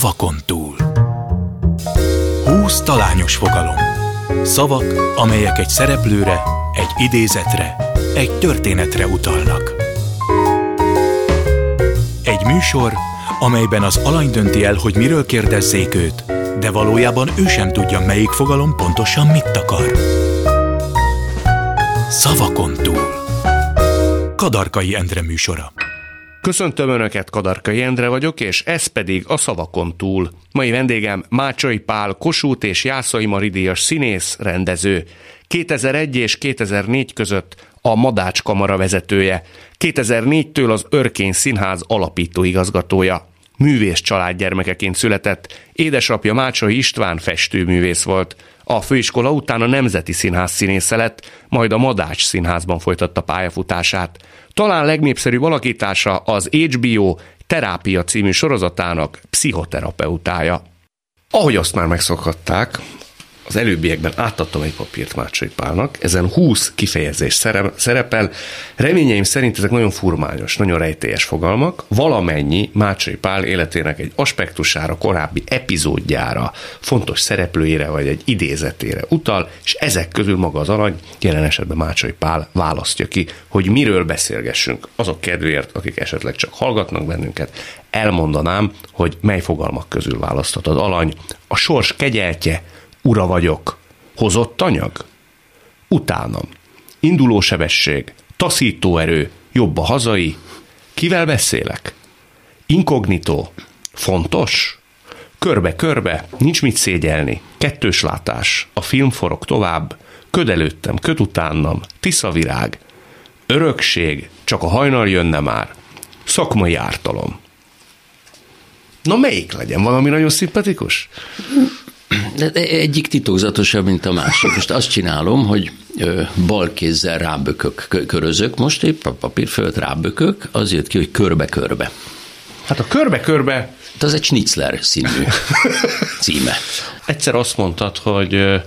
Szavakon túl. Húsz talányos fogalom. Szavak, amelyek egy szereplőre, egy idézetre, egy történetre utalnak. Egy műsor, amelyben az alany dönti el, hogy miről kérdezzék őt, de valójában ő sem tudja, melyik fogalom pontosan mit akar. Szavakon túl. Kadarkai Endre műsora. Köszöntöm Önöket, Kadarkai Endre vagyok, és ez pedig a szavakon túl. Mai vendégem Mácsai Pál, Kossuth és Jászai Maridias színész, rendező. 2001 és 2004 között a Madács Kamara vezetője. 2004-től az Örkény Színház alapító igazgatója. Művész család született, édesapja Mácsai István festőművész volt. A főiskola után a Nemzeti Színház színésze lett, majd a Madács Színházban folytatta pályafutását. Talán legnépszerűbb alakítása az HBO Terápia című sorozatának pszichoterapeutája. Ahogy azt már megszokhatták, az előbbiekben átadtam egy papírt Mácsai Pálnak, ezen 20 kifejezés szerepel. Reményeim szerint ezek nagyon furmányos, nagyon rejtélyes fogalmak. Valamennyi Mácsai Pál életének egy aspektusára, korábbi epizódjára, fontos szereplőjére vagy egy idézetére utal, és ezek közül maga az alany, jelen esetben Mácsai Pál választja ki, hogy miről beszélgessünk. Azok kedvéért, akik esetleg csak hallgatnak bennünket, elmondanám, hogy mely fogalmak közül választott az alany. A sors kegyeltje, ura vagyok. Hozott anyag? Utánam. Induló sebesség, taszító erő, jobb a hazai. Kivel beszélek? Inkognitó. Fontos? Körbe-körbe, nincs mit szégyelni. Kettős látás. A film forog tovább. Köd előttem, köd utánam. Tiszavirág. Örökség, csak a hajnal jönne már. Szakmai ártalom. Na melyik legyen? Valami nagyon szimpatikus? Egyik titokzatosabb, mint a másik. Most azt csinálom, hogy bal kézzel rábökök, körözök, most épp a papír fölött rábökök, az jött ki, hogy körbe-körbe. Hát a körbe-körbe... Hát az egy Schnitzler színű címe. Egyszer azt mondtad, hogy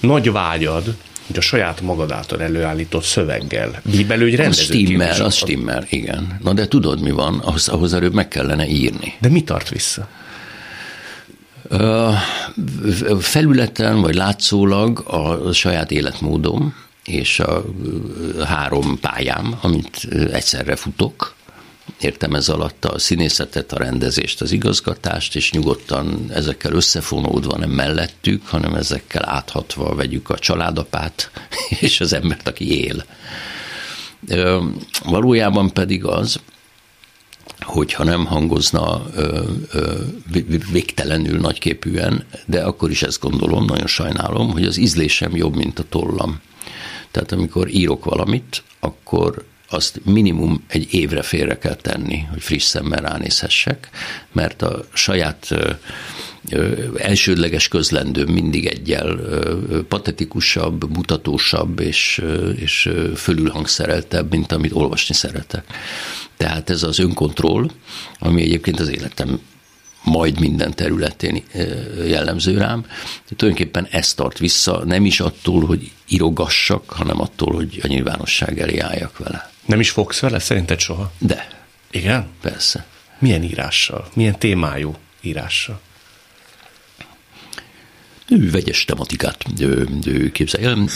nagy vágyad, hogy a saját magad által előállított szöveggel bíbelődj rendező. Az stimmel, az stimmel, igen. Na de tudod, mi van? Ahhoz, ahhoz előbb meg kellene írni. De mi tart vissza? Felületen, vagy látszólag a saját életmódom, és a három pályám, amit egyszerre futok, értem ez alatt a színészetet, a rendezést, az igazgatást, és nyugodtan ezekkel összefonódva, nem mellettük, hanem ezekkel áthatva vegyük a családapát és az embert, aki él. Valójában pedig az, hogyha nem hangozna ö, ö, végtelenül nagyképűen, de akkor is ezt gondolom, nagyon sajnálom, hogy az ízlésem jobb, mint a tollam. Tehát amikor írok valamit, akkor azt minimum egy évre félre kell tenni, hogy friss szemmel ránézhessek, mert a saját elsődleges közlendő mindig egyel patetikusabb, mutatósabb és, és fölülhangszereltebb, mint amit olvasni szeretek. Tehát ez az önkontroll, ami egyébként az életem majd minden területén jellemző rám. De tulajdonképpen ez tart vissza, nem is attól, hogy írogassak, hanem attól, hogy a nyilvánosság elé álljak vele. Nem is fogsz vele szerinted soha? De. Igen? Persze. Milyen írással? Milyen témájú írással? Ő vegyes tematikát ő, ő képzelj el.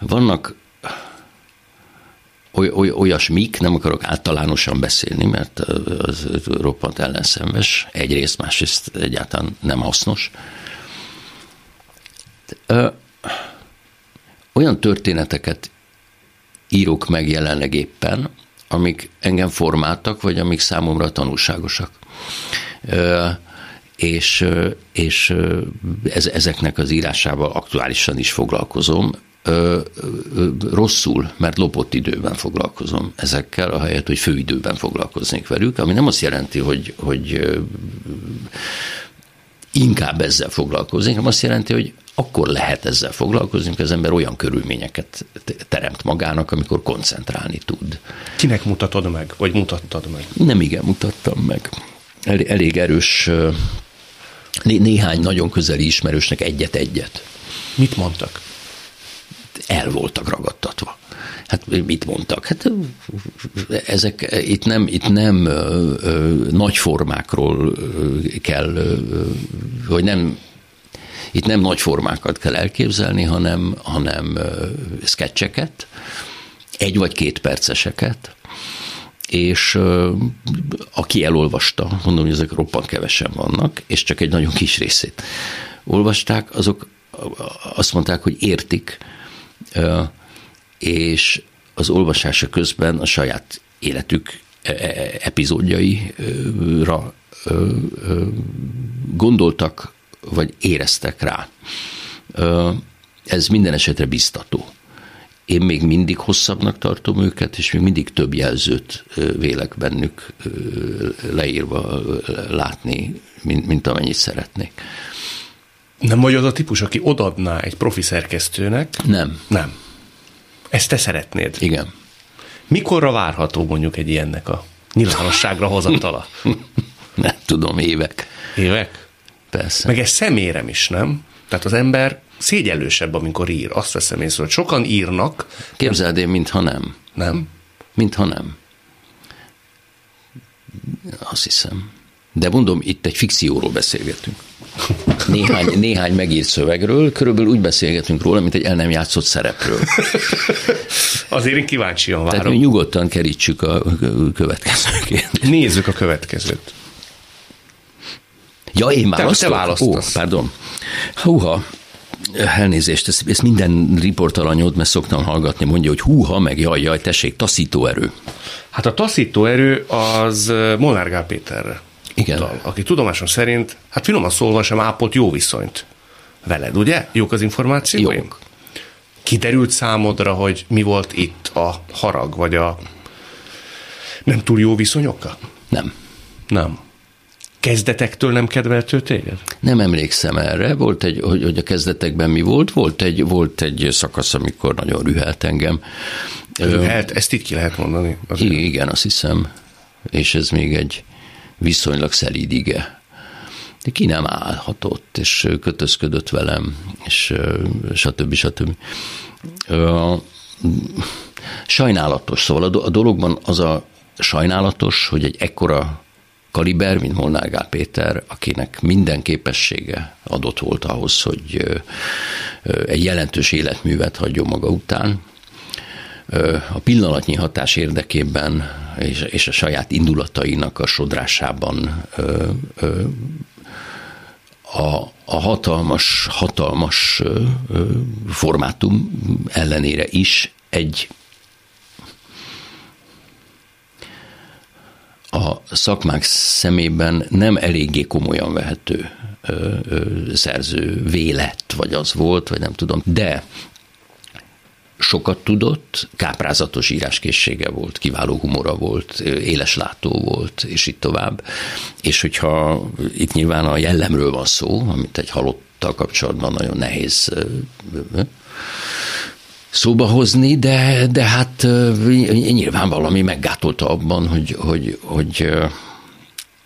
Vannak oly, oly, olyasmik, nem akarok általánosan beszélni, mert az roppant ellenszenves, egyrészt, másrészt egyáltalán nem hasznos. Olyan történeteket írok meg jelenleg éppen, amik engem formáltak, vagy amik számomra tanulságosak. És, és ezeknek az írásával aktuálisan is foglalkozom, rosszul, mert lopott időben foglalkozom ezekkel, ahelyett, hogy főidőben foglalkoznék velük, ami nem azt jelenti, hogy, hogy inkább ezzel foglalkoznék, hanem azt jelenti, hogy akkor lehet ezzel foglalkozni, amikor az ember olyan körülményeket teremt magának, amikor koncentrálni tud. Kinek mutatod meg, vagy mutattad meg? Nem igen mutattam meg. Elég erős, néhány nagyon közeli ismerősnek egyet-egyet. Mit mondtak? El voltak ragadtatva. Hát mit mondtak? Hát ezek itt nem, itt nem ö, ö, nagy formákról kell, ö, hogy nem itt nem nagy formákat kell elképzelni, hanem, hanem sketcheket, egy vagy két perceseket, és aki elolvasta, mondom, hogy ezek roppant kevesen vannak, és csak egy nagyon kis részét olvasták, azok azt mondták, hogy értik, és az olvasása közben a saját életük e, e, epizódjaira gondoltak, vagy éreztek rá. Ez minden esetre biztató. Én még mindig hosszabbnak tartom őket, és még mindig több jelzőt vélek bennük leírva látni, mint, mint amennyit szeretnék. Nem vagy az a típus, aki odadná egy profi szerkesztőnek? Nem. Nem. Ezt te szeretnéd? Igen. Mikorra várható mondjuk egy ilyennek a nyilvánosságra hozatala? Nem tudom, évek. Évek? Persze. Meg ez szemérem is, nem? Tehát az ember szégyellősebb, amikor ír. Azt veszem észre, hogy sokan írnak. Képzeld én, mintha nem. Nem? Mintha nem. Azt hiszem. De mondom, itt egy fikcióról beszélgetünk. Néhány, néhány megírt szövegről, körülbelül úgy beszélgetünk róla, mint egy el nem játszott szerepről. Azért én kíváncsian várom. Tehát mi nyugodtan kerítsük a következő kérdést. Nézzük a következőt. Ja, én választok? Te, te választasz. Ó, pardon. Húha, elnézést, ezt, ezt minden riportalanyod, mert szoktam hallgatni, mondja, hogy húha, meg jaj, jaj, tessék, taszító erő. Hát a taszító erő az Molnár Gál Péterre. Igen. Utal, aki tudomásom szerint, hát finoman szólva sem ápolt jó viszonyt veled, ugye? Jók az információk? Jók. Kiderült számodra, hogy mi volt itt a harag, vagy a nem túl jó viszonyokkal? Nem. Nem. Kezdetektől nem kedvelt ő téged? Nem emlékszem erre. Volt egy, hogy, hogy a kezdetekben mi volt? Volt egy, volt egy szakasz, amikor nagyon rühelt engem. Rühelt? Ezt így ki lehet mondani? Azért. Igen, azt hiszem. És ez még egy viszonylag szelíd ige. De ki nem állhatott, és kötözködött velem, és stb. stb. Sajnálatos, szóval a dologban az a sajnálatos, hogy egy ekkora kaliber, mint Molnár Gál Péter, akinek minden képessége adott volt ahhoz, hogy egy jelentős életművet hagyjon maga után, a pillanatnyi hatás érdekében és, és a saját indulatainak a sodrásában a, a hatalmas, hatalmas formátum ellenére is egy a szakmák szemében nem eléggé komolyan vehető szerző vélet, vagy az volt, vagy nem tudom, de sokat tudott, káprázatos íráskészsége volt, kiváló humora volt, éles látó volt, és így tovább. És hogyha itt nyilván a jellemről van szó, amit egy halottal kapcsolatban nagyon nehéz szóba hozni, de, de hát nyilván valami meggátolta abban, hogy, hogy, hogy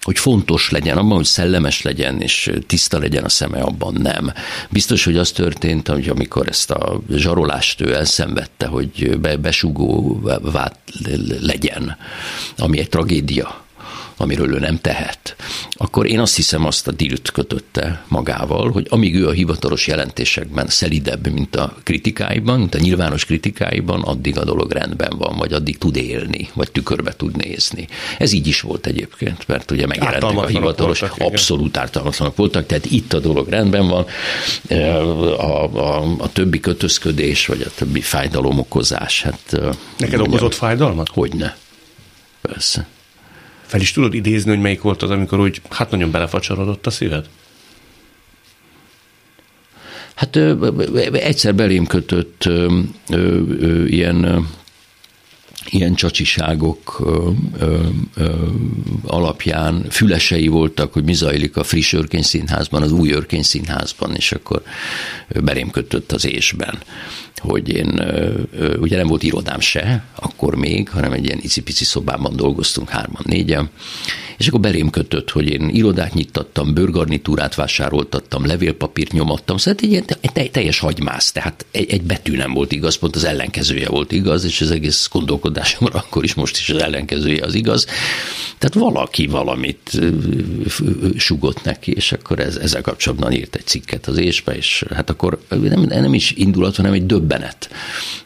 hogy fontos legyen, abban, hogy szellemes legyen, és tiszta legyen a szeme, abban nem. Biztos, hogy az történt, hogy amikor ezt a zsarolást ő elszenvedte, hogy be, besugó legyen, ami egy tragédia, amiről ő nem tehet, akkor én azt hiszem azt a dilt kötötte magával, hogy amíg ő a hivatalos jelentésekben szelidebb, mint a kritikáiban, mint a nyilvános kritikáiban, addig a dolog rendben van, vagy addig tud élni, vagy tükörbe tud nézni. Ez így is volt egyébként, mert ugye megjelentek a hivatalos, voltak, abszolút ártalmatlanok voltak, tehát itt a dolog rendben van, a, a, a többi kötözködés, vagy a többi fájdalomokozás. Hát, Neked okozott fájdalmat? Hogyne. Persze. Fel is tudod idézni, hogy melyik volt az, amikor úgy, hát nagyon belefacsarodott a szíved? Hát egyszer belém kötött ö, ö, ö, ilyen ilyen csacsiságok ö, ö, ö, alapján fülesei voltak, hogy mi zajlik a friss színházban, az új színházban, és akkor belém kötött az ésben, hogy én, ugye nem volt irodám se, akkor még, hanem egy ilyen icipici szobában dolgoztunk hárman, négyen, és akkor belém kötött, hogy én irodát nyittattam, bőrgarnitúrát vásároltattam, levélpapírt nyomattam, szóval egy ilyen egy teljes hagymász, tehát egy, egy betű nem volt igaz, pont az ellenkezője volt igaz, és az egész gondolkodásomra akkor is most is az ellenkezője az igaz. Tehát valaki valamit sugott neki, és akkor ez, ezzel kapcsolatban írt egy cikket az ésbe, és hát akkor nem, nem is indulat, hanem egy döbbenet.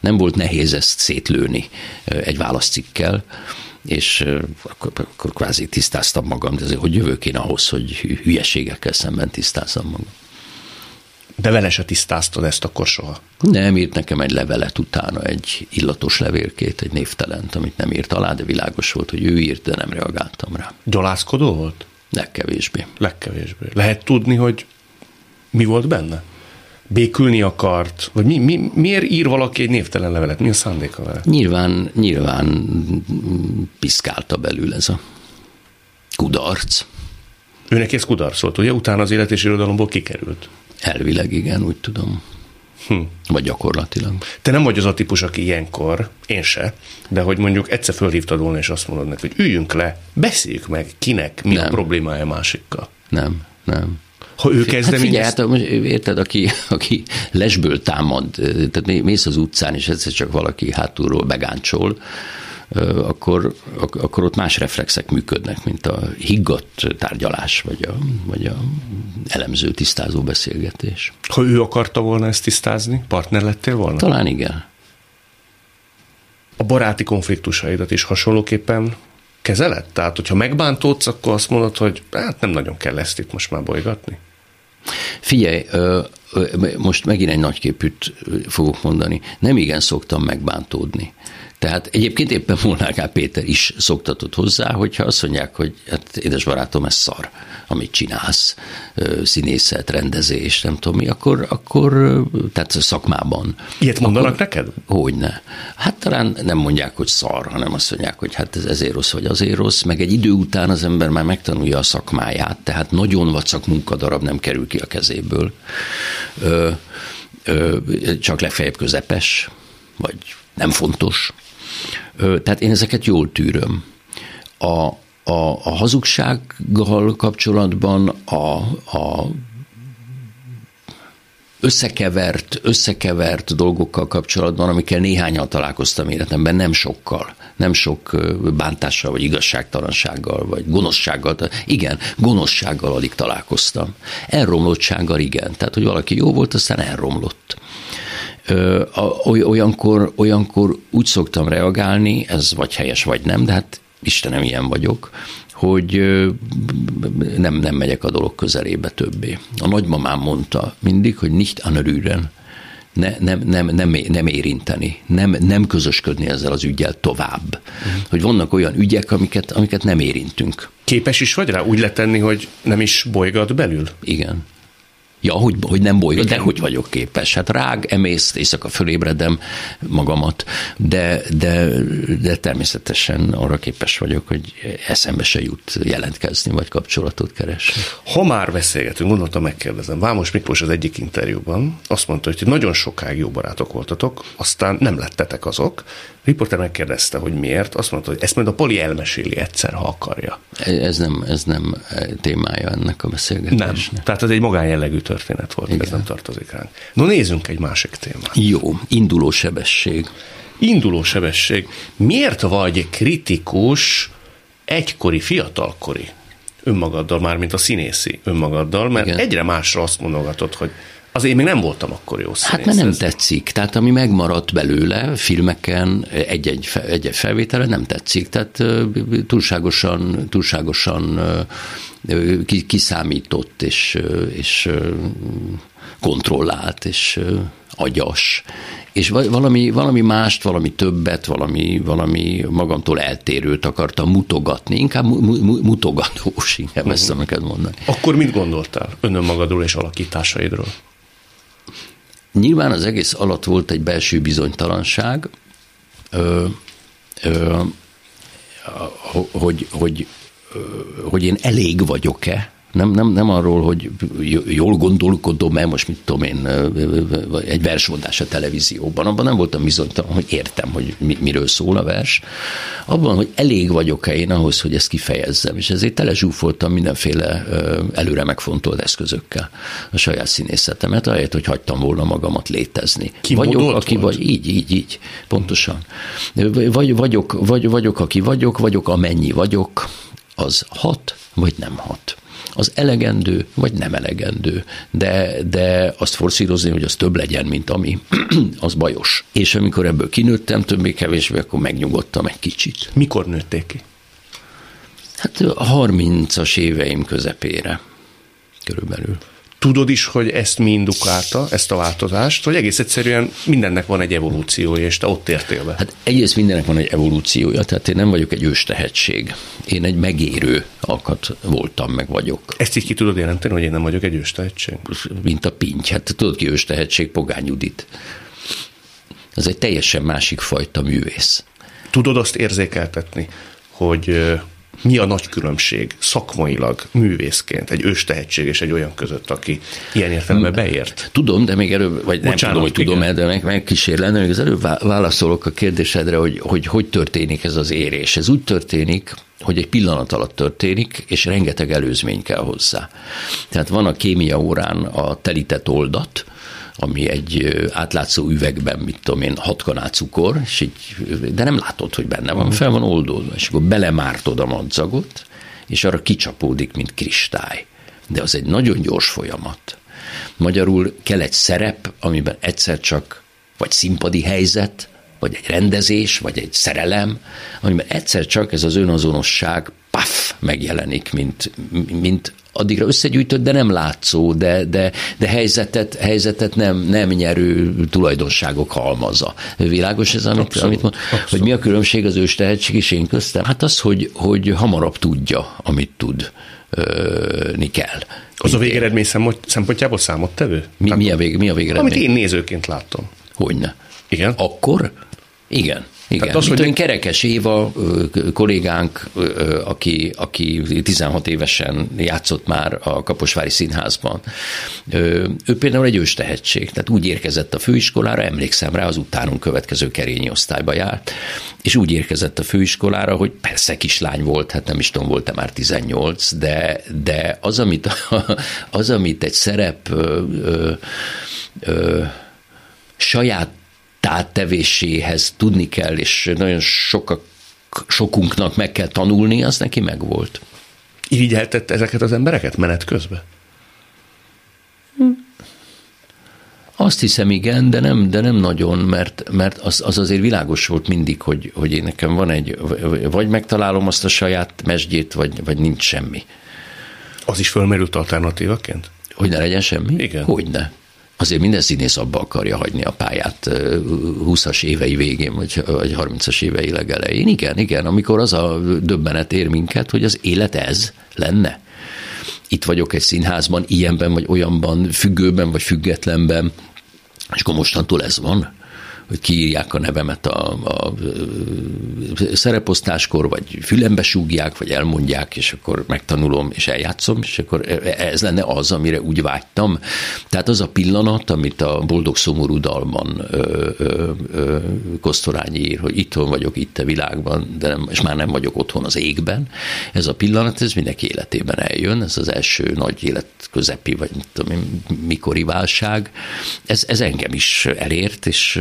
Nem volt nehéz ezt szétlőni egy válaszcikkel, és akkor, akkor kvázi tisztáztam magam, de azért, hogy jövök én ahhoz, hogy hülyeségekkel szemben tisztázzam magam. De vele se tisztáztad ezt akkor soha? Nem, írt nekem egy levelet utána, egy illatos levélkét, egy névtelent, amit nem írt alá, de világos volt, hogy ő írt, de nem reagáltam rá. Gyalászkodó volt? Legkevésbé. Legkevésbé. Lehet tudni, hogy mi volt benne? Békülni akart? Vagy mi, mi, miért ír valaki egy névtelen levelet? Mi a szándéka vele? Nyilván, nyilván piszkálta belül ez a kudarc. Őnek ez kudarc volt, ugye? Utána az élet és irodalomból kikerült. Elvileg igen, úgy tudom. Hm. Vagy gyakorlatilag. Te nem vagy az a típus, aki ilyenkor, én se, de hogy mondjuk egyszer fölhívtad volna, és azt mondod neki, hogy üljünk le, beszéljük meg, kinek mi nem. a problémája másikkal. Nem, nem ha ő kezdeményez... Hát figyelj, hát érted, aki, aki lesből támad, tehát mész az utcán, és egyszer csak valaki hátulról begáncsol, akkor, akkor ott más reflexek működnek, mint a higgadt tárgyalás, vagy a, vagy a elemző, tisztázó beszélgetés. Ha ő akarta volna ezt tisztázni, partner lettél volna? Talán igen. A baráti konfliktusaidat is hasonlóképpen kezeled? Tehát, hogyha megbántódsz, akkor azt mondod, hogy hát nem nagyon kell ezt itt most már bolygatni? Figyelj, most megint egy nagyképűt fogok mondani. Nem igen szoktam megbántódni. Tehát egyébként éppen Molnár Péter is szoktatott hozzá, hogyha azt mondják, hogy hát édes barátom, ez szar, amit csinálsz, színészet, rendezés, nem tudom mi, akkor, akkor tehát szakmában. Ilyet mondanak akkor, neked? Hogyne. Hát talán nem mondják, hogy szar, hanem azt mondják, hogy hát ez ezért rossz, vagy azért rossz, meg egy idő után az ember már megtanulja a szakmáját, tehát nagyon vacak munkadarab nem kerül ki a kezéből. Ö, ö, csak legfeljebb közepes, vagy nem fontos. Tehát én ezeket jól tűröm. A, a, a hazugsággal kapcsolatban a, a összekevert, összekevert dolgokkal kapcsolatban, amikkel néhányan találkoztam életemben, nem sokkal, nem sok bántással, vagy igazságtalansággal, vagy gonoszsággal. Igen, gonoszsággal alig találkoztam. Elromlottsággal igen. Tehát, hogy valaki jó volt, aztán elromlott olyankor, olyankor úgy szoktam reagálni, ez vagy helyes, vagy nem, de hát Istenem, ilyen vagyok, hogy nem, nem megyek a dolog közelébe többé. A nagymamám mondta mindig, hogy nicht anrühren, ne, nem, nem, nem, nem érinteni, nem, nem közösködni ezzel az ügyel tovább. Uh-huh. Hogy vannak olyan ügyek, amiket, amiket nem érintünk. Képes is vagy rá úgy letenni, hogy nem is bolygat belül? Igen. Ja, hogy, hogy nem bolyog, de hogy vagyok képes. Hát rág, emészt, éjszaka fölébredem magamat, de, de, de természetesen arra képes vagyok, hogy eszembe se jut jelentkezni, vagy kapcsolatot keresni. Ha már beszélgetünk, gondoltam megkérdezem. Vámos Miklós az egyik interjúban azt mondta, hogy nagyon sokáig jó barátok voltatok, aztán nem lettetek azok. Riporter megkérdezte, hogy miért, azt mondta, hogy ezt majd a Poli elmeséli egyszer, ha akarja. Ez nem, ez nem témája ennek a beszélgetésnek. Nem, tehát ez egy magánjellegű történet volt, Igen. ez nem tartozik ránk. No nézzünk egy másik témát. Jó, induló sebesség. Induló sebesség. Miért vagy kritikus egykori, fiatalkori önmagaddal, már mint a színészi önmagaddal, mert Igen. egyre másra azt mondogatod, hogy az én még nem voltam akkor jó színész. Hát mert nem tetszik. Tehát ami megmaradt belőle filmeken, egy-egy, egy-egy felvételen nem tetszik. Tehát túlságosan, túlságosan kiszámított és, és kontrollált és agyas, és valami, valami mást, valami többet, valami, valami magamtól eltérőt akartam mutogatni, inkább mu, mu, mutogatós, inkább uh-huh. ezt neked mondani. Akkor mit gondoltál önmagadról és alakításaidról? Nyilván az egész alatt volt egy belső bizonytalanság, ö, ö, hogy, hogy, hogy én elég vagyok-e Nem, nem, nem arról, hogy jól gondolkodom, mert most mit tudom én, egy versmondás a televízióban, abban nem voltam bizonytalan, hogy értem, hogy miről szól a vers. Abban, hogy elég vagyok-e én ahhoz, hogy ezt kifejezzem, és ezért telezsúfoltam mindenféle előre megfontolt eszközökkel a saját színészetemet, ahelyett, hogy hagytam volna magamat létezni. Ki vagyok, aki volt? vagy, így, így, így, pontosan. Vagy, vagyok, vagy, vagyok, aki vagyok, vagyok, amennyi vagyok, az hat, vagy nem hat az elegendő, vagy nem elegendő. De, de azt forszírozni, hogy az több legyen, mint ami, az bajos. És amikor ebből kinőttem többé-kevésbé, akkor megnyugodtam egy kicsit. Mikor nőtték ki? Hát a 30-as éveim közepére körülbelül. Tudod is, hogy ezt mi indukálta, ezt a változást, vagy egész egyszerűen mindennek van egy evolúciója, és te ott értél be? Hát egyrészt mindennek van egy evolúciója, tehát én nem vagyok egy ős tehetség. Én egy megérő alkat voltam, meg vagyok. Ezt így ki tudod jelenteni, hogy én nem vagyok egy ős tehetség? Mint a pinty. Hát tudod ki ős tehetség? Pogány Judit. Ez egy teljesen másik fajta művész. Tudod azt érzékeltetni, hogy mi a nagy különbség szakmailag, művészként egy ős tehetség és egy olyan között, aki ilyen értelemben beért? Tudom, de még előbb, vagy nem Bocsánat, tudom, hogy tudom el, de meg, megkísérlem, még az előbb válaszolok a kérdésedre, hogy, hogy hogy történik ez az érés. Ez úgy történik, hogy egy pillanat alatt történik, és rengeteg előzmény kell hozzá. Tehát van a kémia órán a telített oldat, ami egy átlátszó üvegben, mit tudom én, hat kanál cukor, és így, de nem látod, hogy benne van, fel van oldódva, és akkor belemártod a madzagot, és arra kicsapódik, mint kristály. De az egy nagyon gyors folyamat. Magyarul kell egy szerep, amiben egyszer csak vagy színpadi helyzet, vagy egy rendezés, vagy egy szerelem, amiben egyszer csak ez az önazonosság paf, megjelenik, mint, mint addigra összegyűjtött, de nem látszó, de, de, de helyzetet, helyzetet nem, nem nyerő tulajdonságok halmaza. Világos ez, amit, abszolút, amit mond, abszolút. hogy mi a különbség az ős tehetség és én köztem? Hát az, hogy, hogy hamarabb tudja, amit tud ni kell. Az a végeredmény szempontjából számottevő? Mi, mi, a, vég, mi a végeredmény? Amit én nézőként láttam. Hogyne. Igen? Akkor? Igen. Igen, Tehát az, hogy én Kerekes Éva kollégánk, aki, aki 16 évesen játszott már a Kaposvári Színházban, ő például egy ős tehetség, tehát úgy érkezett a főiskolára, emlékszem rá, az utánunk következő kerényi osztályba járt, és úgy érkezett a főiskolára, hogy persze kislány volt, hát nem is tudom, volt-e már 18, de, de az, amit, az, amit egy szerep ö, ö, ö, saját táttevéséhez tudni kell, és nagyon sokak, sokunknak meg kell tanulni, az neki megvolt. Irigyeltette ezeket az embereket menet közben? Hm. Azt hiszem, igen, de nem, de nem nagyon, mert, mert az, az azért világos volt mindig, hogy, hogy én nekem van egy, vagy megtalálom azt a saját mesdjét, vagy, vagy nincs semmi. Az is fölmerült alternatívaként? Hogy ne legyen semmi? Igen. Hogy ne azért minden színész abba akarja hagyni a pályát 20-as évei végén, vagy, vagy 30-as évei legelején. Igen, igen, amikor az a döbbenet ér minket, hogy az élet ez lenne. Itt vagyok egy színházban, ilyenben vagy olyanban, függőben vagy függetlenben, és akkor mostantól ez van hogy kiírják a nevemet a, a szereposztáskor, vagy fülembe súgják, vagy elmondják, és akkor megtanulom, és eljátszom, és akkor e, e, ez lenne az, amire úgy vágytam. Tehát az a pillanat, amit a Boldog Szomorú dalban ö, ö, ö, Kosztorányi ír, hogy itthon vagyok, itt a világban, de nem, és már nem vagyok otthon az égben. Ez a pillanat, ez mindenki életében eljön, ez az első nagy élet közepi, vagy tudom mikori válság. Ez, ez engem is elért, és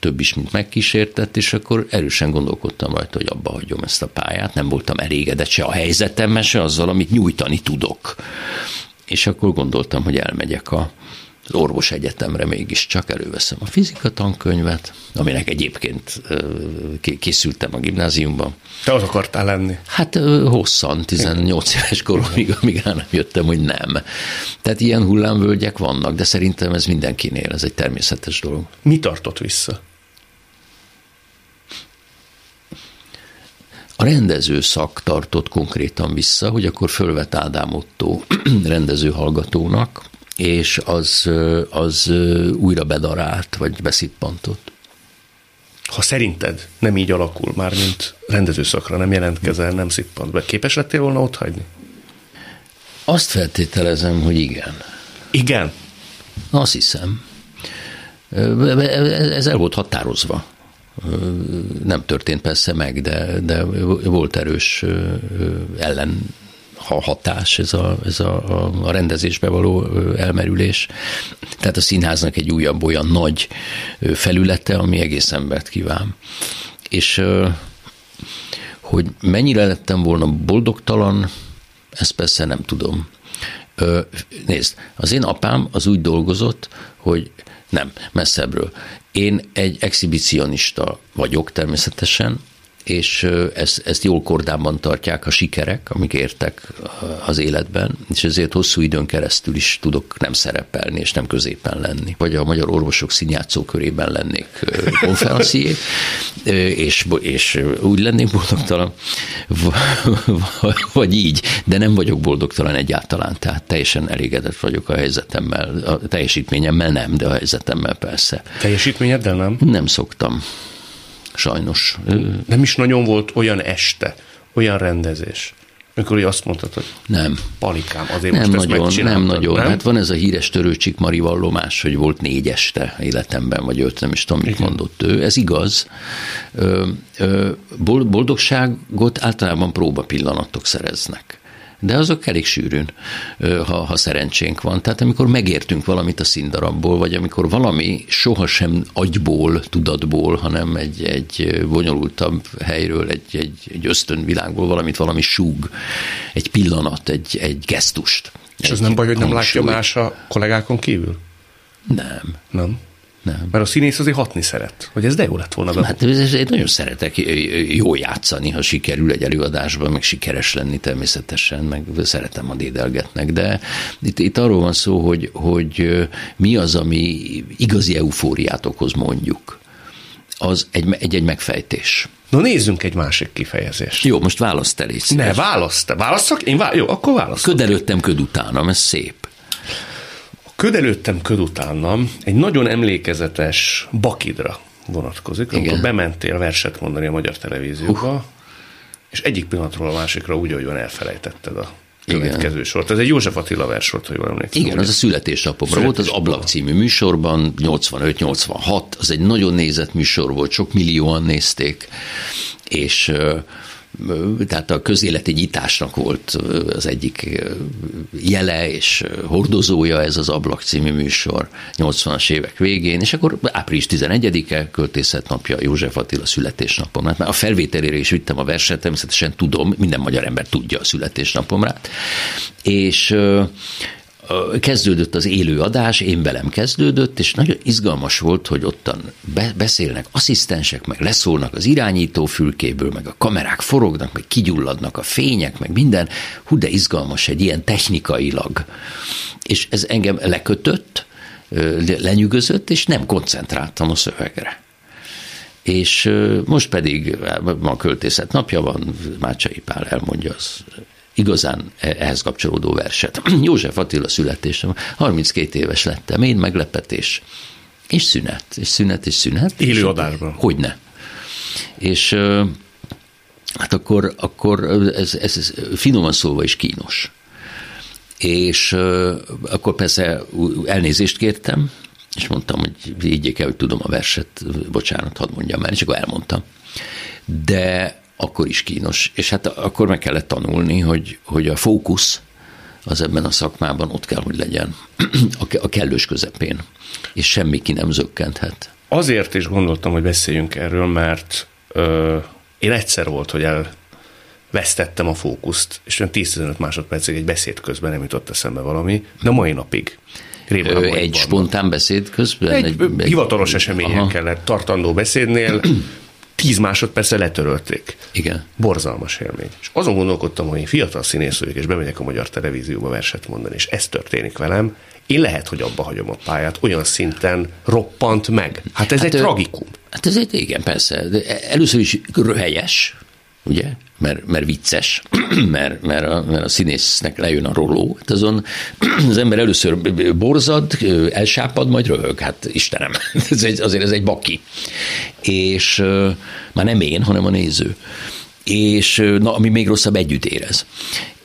több is, mint megkísértett, és akkor erősen gondolkodtam rajta, hogy abba hagyom ezt a pályát. Nem voltam elégedett se a helyzetemmel, se azzal, amit nyújtani tudok. És akkor gondoltam, hogy elmegyek a, az orvos egyetemre mégiscsak előveszem a fizika tankönyvet, aminek egyébként készültem a gimnáziumban. Te az akartál lenni? Hát hosszan, 18 éves koromig, amíg rá nem jöttem, hogy nem. Tehát ilyen hullámvölgyek vannak, de szerintem ez mindenkinél, ez egy természetes dolog. Mi tartott vissza? A rendező szak tartott konkrétan vissza, hogy akkor fölvet Ádám Otto rendező hallgatónak, és az, az újra bedarált, vagy beszippantott. Ha szerinted nem így alakul már, mint rendezőszakra nem jelentkezel, nem szippant be, képes lettél volna ott hagyni? Azt feltételezem, hogy igen. Igen? Azt hiszem. Ez el volt határozva. Nem történt persze meg, de, de volt erős ellen hatás, ez a, ez a, a rendezésbe való elmerülés. Tehát a színháznak egy újabb olyan nagy felülete, ami egész embert kíván. És hogy mennyire lettem volna boldogtalan, ezt persze nem tudom. Nézd, az én apám az úgy dolgozott, hogy nem, messzebbről. Én egy exhibicionista vagyok természetesen, és ezt, ezt jól kordában tartják a sikerek, amik értek az életben, és ezért hosszú időn keresztül is tudok nem szerepelni, és nem középen lenni. Vagy a Magyar Orvosok Színjátszó körében lennék konferencié, és, és úgy lennék boldogtalan, vagy így, de nem vagyok boldogtalan egyáltalán, tehát teljesen elégedett vagyok a helyzetemmel, a teljesítményemmel nem, de a helyzetemmel persze. Teljesítményeddel nem? Nem szoktam sajnos. Nem is nagyon volt olyan este, olyan rendezés, amikor azt mondtad, hogy nem. Palikám, azért nem most nagyon, ezt Nem nagyon. Nem? Hát van ez a híres törőcsik Mari vallomás, hogy volt négy este életemben, vagy öt, nem is tudom, mit mondott ő. Ez igaz. Boldogságot általában próba pillanatok szereznek de azok elég sűrűn, ha, ha szerencsénk van. Tehát amikor megértünk valamit a színdarabból, vagy amikor valami sohasem agyból, tudatból, hanem egy, egy bonyolultabb helyről, egy, egy, egy ösztönvilágból valamit valami súg, egy pillanat, egy, egy gesztust. És az nem baj, hogy nem látja más a kollégákon kívül? Nem. Nem? Nem. Mert a színész azért hatni szeret, hogy ez de jó lett volna. Be. Hát ez, én nagyon szeretek jól játszani, ha sikerül egy előadásban, meg sikeres lenni természetesen, meg szeretem a dédelgetnek, de itt, itt arról van szó, hogy, hogy mi az, ami igazi eufóriát okoz mondjuk. Az egy, egy, egy megfejtés. No nézzünk egy másik kifejezést. Jó, most választ el Ne, választ. Válaszok? Én vá- jó, akkor válaszok. Köd előttem, köd utánam, ez szép. Köd előttem, köd utánam egy nagyon emlékezetes bakidra vonatkozik, Igen. amikor bementél verset mondani a magyar televízióba, uh. és egyik pillanatról a másikra úgy, hogy elfelejtetted a következő Igen. sort. Ez egy József Attila vers volt, ha jól emlékszem. Igen, az a születésnapomra volt, az Ablak című műsorban, 85-86, az egy nagyon nézett műsor volt, sok millióan nézték, és tehát a közéleti nyitásnak volt az egyik jele és hordozója ez az Ablak című műsor 80-as évek végén, és akkor április 11-e költészet napja József Attila születésnapom. Hát már a felvételére is vittem a verset, természetesen tudom, minden magyar ember tudja a születésnapomrát, és kezdődött az élő adás, én velem kezdődött, és nagyon izgalmas volt, hogy ottan be, beszélnek asszisztensek, meg leszólnak az irányító fülkéből, meg a kamerák forognak, meg kigyulladnak a fények, meg minden. Hú, de izgalmas egy ilyen technikailag. És ez engem lekötött, lenyűgözött, és nem koncentráltam a szövegre. És most pedig ma a költészet napja van, Mácsai Pál elmondja az igazán ehhez kapcsolódó verset. József Attila születésem, 32 éves lettem, én meglepetés. És szünet, és szünet, és szünet. Élő adásban. Hogyne. És hát akkor, akkor ez, ez, ez finoman szólva is kínos. És akkor persze elnézést kértem, és mondtam, hogy vigyék el, hogy tudom a verset, bocsánat, hadd mondjam el, és akkor elmondtam. De akkor is kínos. És hát akkor meg kellett tanulni, hogy, hogy a fókusz az ebben a szakmában ott kell, hogy legyen, a kellős közepén, és semmi ki nem zökkenthet. Azért is gondoltam, hogy beszéljünk erről, mert ö, én egyszer volt, hogy elvesztettem a fókuszt, és olyan 10-15 másodpercig egy beszéd közben nem jutott eszembe valami, de mai napig. Rémán egy spontán beszéd közben? Egy, egy hivatalos eseményen aha. kellett tartandó beszédnél tíz másodperce letörölték. Igen. Borzalmas élmény. És azon gondolkodtam, hogy én fiatal színész vagyok, és bemegyek a magyar televízióba verset mondani, és ez történik velem, én lehet, hogy abba hagyom a pályát, olyan szinten roppant meg. Hát ez hát egy ő, tragikum. Hát ez egy, igen, persze. De először is helyes, ugye? Mert, mert vicces, mert, mert, a, mert a színésznek lejön a roló. Hát azon az ember először borzad, elsápad, majd röhög. Hát Istenem, ez egy, azért ez egy baki. És már nem én, hanem a néző. És na, ami még rosszabb, együtt érez.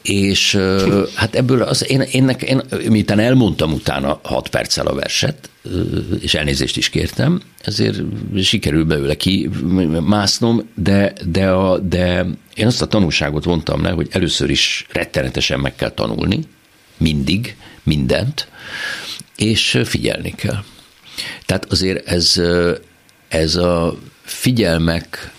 És hát ebből az, én, én, én, miután elmondtam utána 6 perccel a verset, és elnézést is kértem, ezért sikerül belőle ki másznom, de, de, a, de én azt a tanulságot vontam le, hogy először is rettenetesen meg kell tanulni, mindig, mindent, és figyelni kell. Tehát azért ez, ez a figyelmek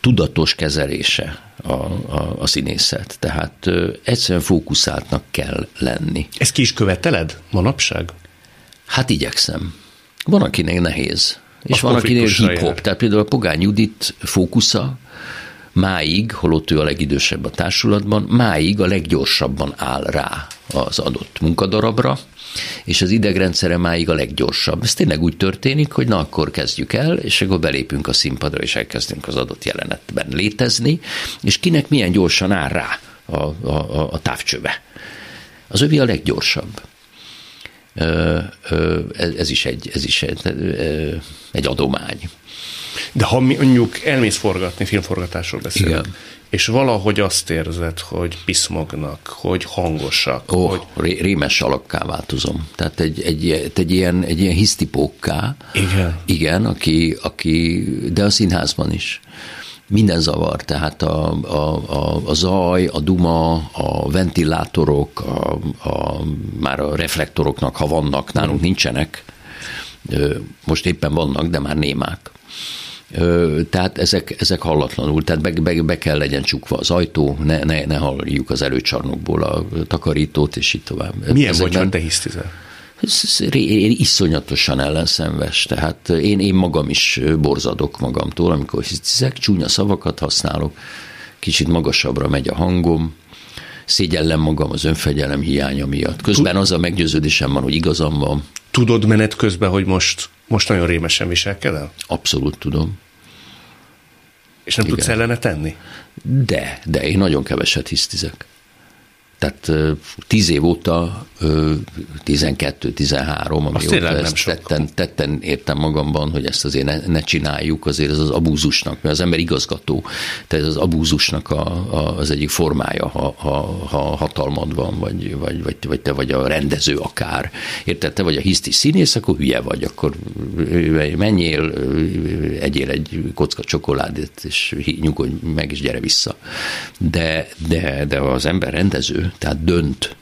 tudatos kezelése a, a, a színészet. Tehát ö, egyszerűen fókuszáltnak kell lenni. Ezt ki is követeled manapság? Hát igyekszem. Van, akinek nehéz. És a van, akinek hip-hop. Tehát például a Pogány Judit fókusza máig, holott ő a legidősebb a társulatban, máig a leggyorsabban áll rá az adott munkadarabra, és az idegrendszere máig a leggyorsabb. Ez tényleg úgy történik, hogy na akkor kezdjük el, és akkor belépünk a színpadra, és elkezdünk az adott jelenetben létezni, és kinek milyen gyorsan áll rá a, a, a távcsöve. Az övi a leggyorsabb. Ez is egy, ez is egy, egy adomány. De ha mondjuk elmész forgatni, filmforgatásról beszélünk, Igen és valahogy azt érzed, hogy piszmognak, hogy hangosak. Ó, hogy... Ré- rémes alakká változom. Tehát egy, egy, egy, ilyen, egy ilyen hisztipókká. Igen. Igen, aki, aki, de a színházban is. Minden zavar, tehát a, a, a, a zaj, a duma, a ventilátorok, a, a, már a reflektoroknak, ha vannak, nálunk mm. nincsenek, most éppen vannak, de már némák tehát ezek, ezek hallatlanul, tehát be, be, be kell legyen csukva az ajtó, ne, ne, ne halljuk az előcsarnokból a takarítót, és így tovább. Milyen Ezekben, ha te hisztizel? Én iszonyatosan ellenszenves, tehát én, én magam is borzadok magamtól, amikor hiszek, csúnya szavakat használok, kicsit magasabbra megy a hangom, szégyellem magam az önfegyelem hiánya miatt. Közben az a meggyőződésem van, hogy igazam van. Tudod menet közben, hogy most most nagyon rémesen viselkedel? Abszolút tudom. És nem Igen. tudsz ellene tenni? De, de én nagyon keveset hisztizek. Tehát tíz év óta, 12-13, amióta ezt tetten, tetten értem magamban, hogy ezt azért ne, ne csináljuk, azért ez az abúzusnak, mert az ember igazgató, tehát ez az abúzusnak a, a, az egyik formája, ha, ha, ha hatalmad van, vagy, vagy, vagy, vagy te vagy a rendező akár. Érted, te vagy a hiszti színész, akkor hülye vagy, akkor menjél, egyél egy kocka csokoládét, és nyugodj meg, és gyere vissza. De, de, de az ember rendező, tehát dönt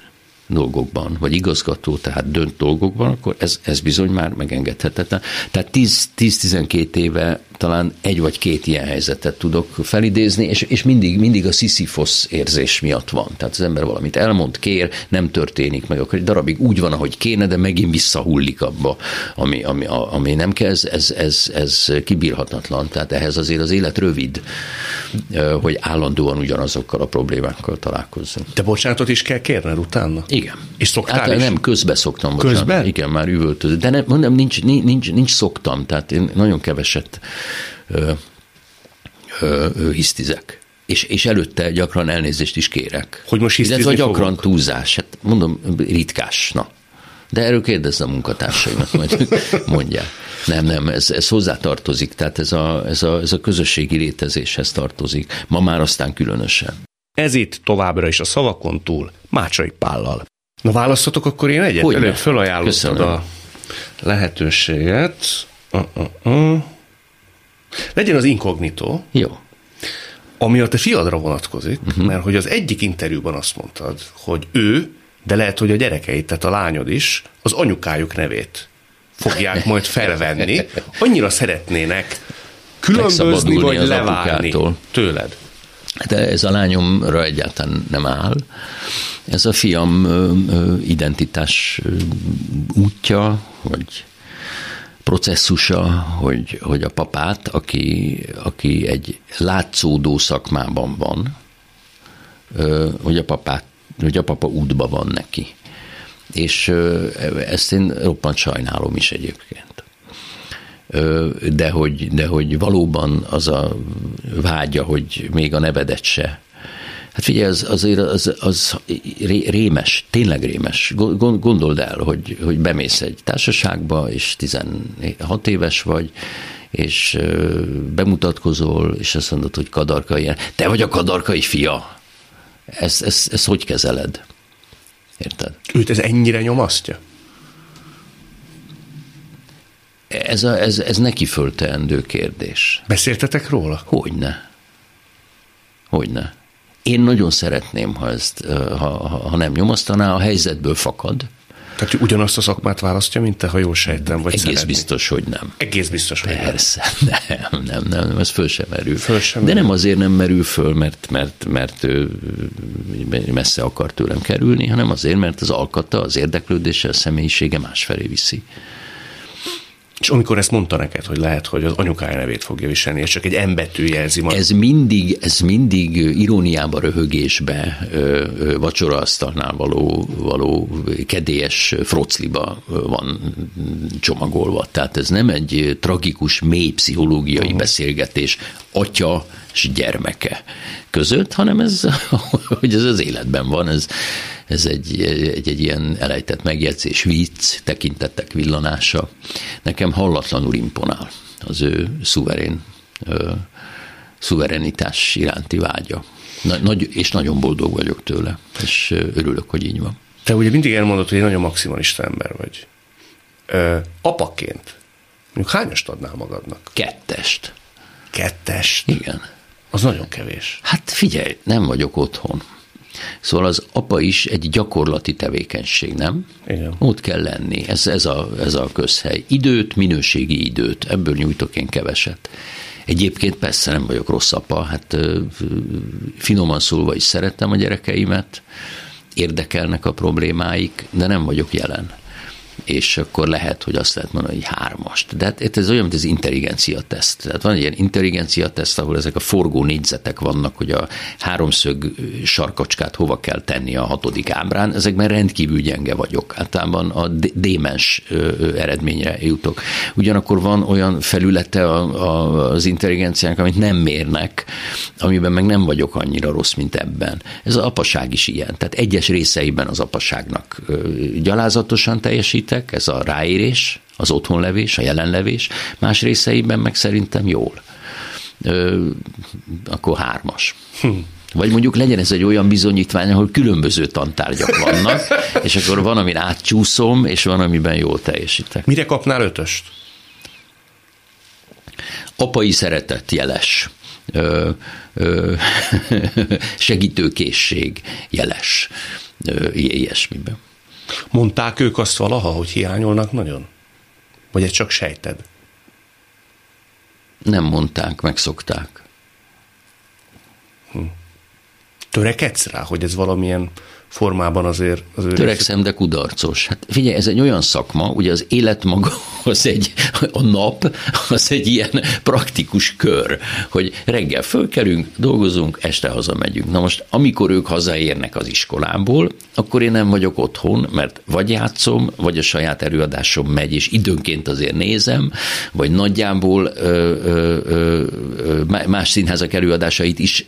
dolgokban, vagy igazgató, tehát dönt dolgokban, akkor ez, ez bizony már megengedhetetlen. Tehát 10-12 éve talán egy vagy két ilyen helyzetet tudok felidézni, és, és mindig, mindig a Sisyphos érzés miatt van. Tehát az ember valamit elmond, kér, nem történik meg, akkor egy darabig úgy van, ahogy kéne, de megint visszahullik abba, ami, ami, ami nem kell, ez, ez, ez, ez kibírhatatlan. Tehát ehhez azért az élet rövid, hogy állandóan ugyanazokkal a problémákkal találkozzunk. De bocsánatot is kell kérned utána? Igen. És szoktál hát, is? Nem, közbe szoktam. Bocsánat. Közben? Igen, már üvöltöző. De nem, mondom, nincs, nincs, nincs szoktam, tehát én nagyon keveset ö, ö, ö, hisztizek. És, és előtte gyakran elnézést is kérek. Hogy most hisztizni Illetve gyakran fogok? túlzás, hát mondom, ritkás, na. De erről kérdezze a munkatársaimat, majd mondják. Nem, nem, ez, ez hozzátartozik, tehát ez a, ez, a, ez a közösségi létezéshez tartozik. Ma már aztán különösen. Ez itt továbbra is a szavakon túl, Mácsai Pállal. Na választotok akkor én egyet? Előbb fölajánlottad a lehetőséget. Uh-uh-uh. Legyen az inkognitó. Jó. Ami a te fiadra vonatkozik, uh-huh. mert hogy az egyik interjúban azt mondtad, hogy ő, de lehet, hogy a gyerekeit, tehát a lányod is, az anyukájuk nevét fogják majd felvenni. Annyira szeretnének különbözni, vagy leválni tőled. De ez a lányomra egyáltalán nem áll. Ez a fiam identitás útja, vagy processzusa, hogy, hogy a papát, aki, aki egy látszódó szakmában van, hogy a papát, hogy a papa útba van neki. És ezt én roppant sajnálom is egyébként. De hogy, de hogy valóban az a vágya, hogy még a nevedet se Hát figyelj, az, azért az, az rémes, tényleg rémes. Gondold el, hogy, hogy bemész egy társaságba, és 16 éves vagy, és bemutatkozol, és azt mondod, hogy kadarkai. Te vagy a kadarkai fia. Ezt, ezt, ezt hogy kezeled? Érted? Őt ez ennyire nyomasztja? Ez, a, ez, ez neki fölteendő kérdés. Beszéltetek róla? Hogyne. Hogyne. Én nagyon szeretném, ha, ezt, ha, ha nem nyomasztaná, a helyzetből fakad. Tehát ugyanazt a szakmát választja, mint te, ha jól sejtem, vagy Egész szeretné. biztos, hogy nem. Egész biztos, hogy nem. Persze, nem, nem, nem, nem, ez föl sem merül. Föl sem De merül. nem azért nem merül föl, mert, mert, mert ő messze akar tőlem kerülni, hanem azért, mert az alkata, az érdeklődése, a személyisége másfelé viszi. És amikor ezt mondta neked, hogy lehet, hogy az anyukája nevét fogja viselni, és csak egy embetű jelzi majd. Ez mindig, ez mindig iróniába, röhögésbe, vacsoraasztalnál való, való kedélyes frocliba van csomagolva. Tehát ez nem egy tragikus, mély pszichológiai uh-huh. beszélgetés atya és gyermeke között, hanem ez, hogy ez az életben van, ez, ez egy, egy, egy ilyen elejtett megjegyzés, vicc, tekintettek villanása. Nekem hallatlanul imponál az ő szuverén ö, szuverenitás iránti vágya. Na, nagy, és nagyon boldog vagyok tőle, és örülök, hogy így van. Te ugye mindig elmondod, hogy egy nagyon maximalista ember vagy. Ö, apaként, mondjuk hányast adnál magadnak? Kettest. Kettest? Igen. Az nagyon kevés. Hát figyelj, nem vagyok otthon. Szóval az apa is egy gyakorlati tevékenység, nem? Igen. Ott kell lenni, ez, ez, a, ez a közhely. Időt, minőségi időt, ebből nyújtok én keveset. Egyébként persze nem vagyok rossz apa, hát finoman szólva is szerettem a gyerekeimet, érdekelnek a problémáik, de nem vagyok jelen. És akkor lehet, hogy azt lehet mondani, hogy hármast. De hát ez olyan, mint az intelligencia teszt. Tehát van egy ilyen intelligencia teszt, ahol ezek a forgó négyzetek vannak, hogy a háromszög sarkacskát hova kell tenni a hatodik ábrán. Ezekben rendkívül gyenge vagyok. Általában a démens eredményre jutok. Ugyanakkor van olyan felülete a, a, az intelligenciának, amit nem mérnek, amiben meg nem vagyok annyira rossz, mint ebben. Ez az apaság is ilyen. Tehát egyes részeiben az apaságnak gyalázatosan teljesít, ez a ráérés, az otthonlevés, a jelenlevés, más részeiben meg szerintem jól. Ö, akkor hármas. Hm. Vagy mondjuk legyen ez egy olyan bizonyítvány, ahol különböző tantárgyak vannak, és akkor van, amin átcsúszom, és van, amiben jól teljesítek. Mire kapnál ötöst? Apai szeretet jeles. Ö, ö, segítőkészség jeles. Ö, ilyesmiben. Mondták ők azt valaha, hogy hiányolnak nagyon? Vagy ezt csak sejted? Nem mondták, megszokták. Hm. Törekedsz rá, hogy ez valamilyen formában azért... Az Törekszem, de kudarcos. Hát figyelj, ez egy olyan szakma, ugye az élet maga az egy, a nap az egy ilyen praktikus kör, hogy reggel fölkelünk, dolgozunk, este hazamegyünk. Na most, amikor ők hazaérnek az iskolából, akkor én nem vagyok otthon, mert vagy játszom, vagy a saját előadásom megy, és időnként azért nézem, vagy nagyjából ö, ö, ö, más színházak előadásait is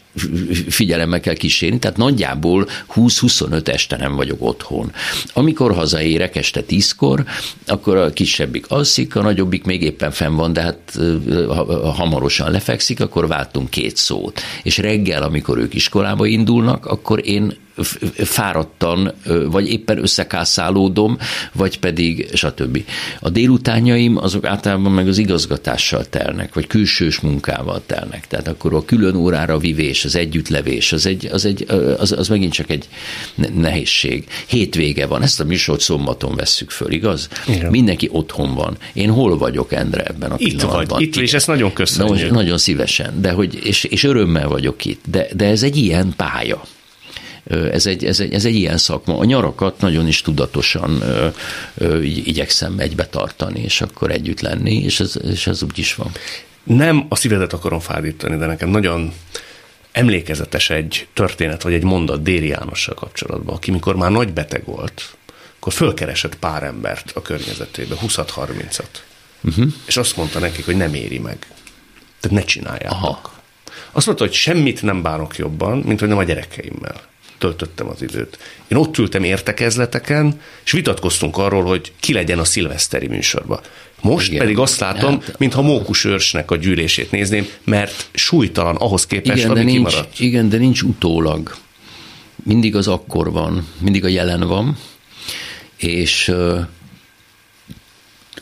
figyelemmel kell kísérni, tehát nagyjából 20-25 este nem vagyok otthon. Amikor hazaérek este tízkor, akkor a kisebbik alszik, a nagyobbik még éppen fenn van, de hát ha hamarosan lefekszik, akkor váltunk két szót. És reggel, amikor ők iskolába indulnak, akkor én fáradtan, vagy éppen összekászálódom, vagy pedig stb. A délutánjaim azok általában meg az igazgatással telnek, vagy külsős munkával telnek. Tehát akkor a külön órára vivés, az együttlevés, az, egy, az, egy, az, az megint csak egy nehézség. Hétvége van, ezt a műsort szombaton vesszük föl, igaz? Igen. Mindenki otthon van. Én hol vagyok, Endre, ebben a itt pillanatban? Vagy, itt vagy, és ezt nagyon köszönjük. Na, nagyon szívesen, de hogy, és, és örömmel vagyok itt. De, de ez egy ilyen pálya. Ez egy, ez, egy, ez egy ilyen szakma. A nyarakat nagyon is tudatosan ö, igyekszem egybe tartani, és akkor együtt lenni, és ez, és ez úgy is van. Nem a szívedet akarom fárdítani, de nekem nagyon emlékezetes egy történet, vagy egy mondat Déri Jánossal kapcsolatban, aki mikor már nagy beteg volt, akkor fölkeresett pár embert a környezetébe, 20-30-at. Uh-huh. És azt mondta nekik, hogy nem éri meg. Tehát ne csináljátok. Aha. Azt mondta, hogy semmit nem bánok jobban, mint hogy nem a gyerekeimmel töltöttem az időt. Én ott ültem értekezleteken, és vitatkoztunk arról, hogy ki legyen a szilveszteri műsorba. Most igen, pedig azt látom, hát, mintha Mókus őrsnek a gyűlését nézném, mert súlytalan ahhoz képest, igen, ami de nincs, kimaradt. Igen, de nincs utólag. mindig az akkor van, mindig a jelen van, és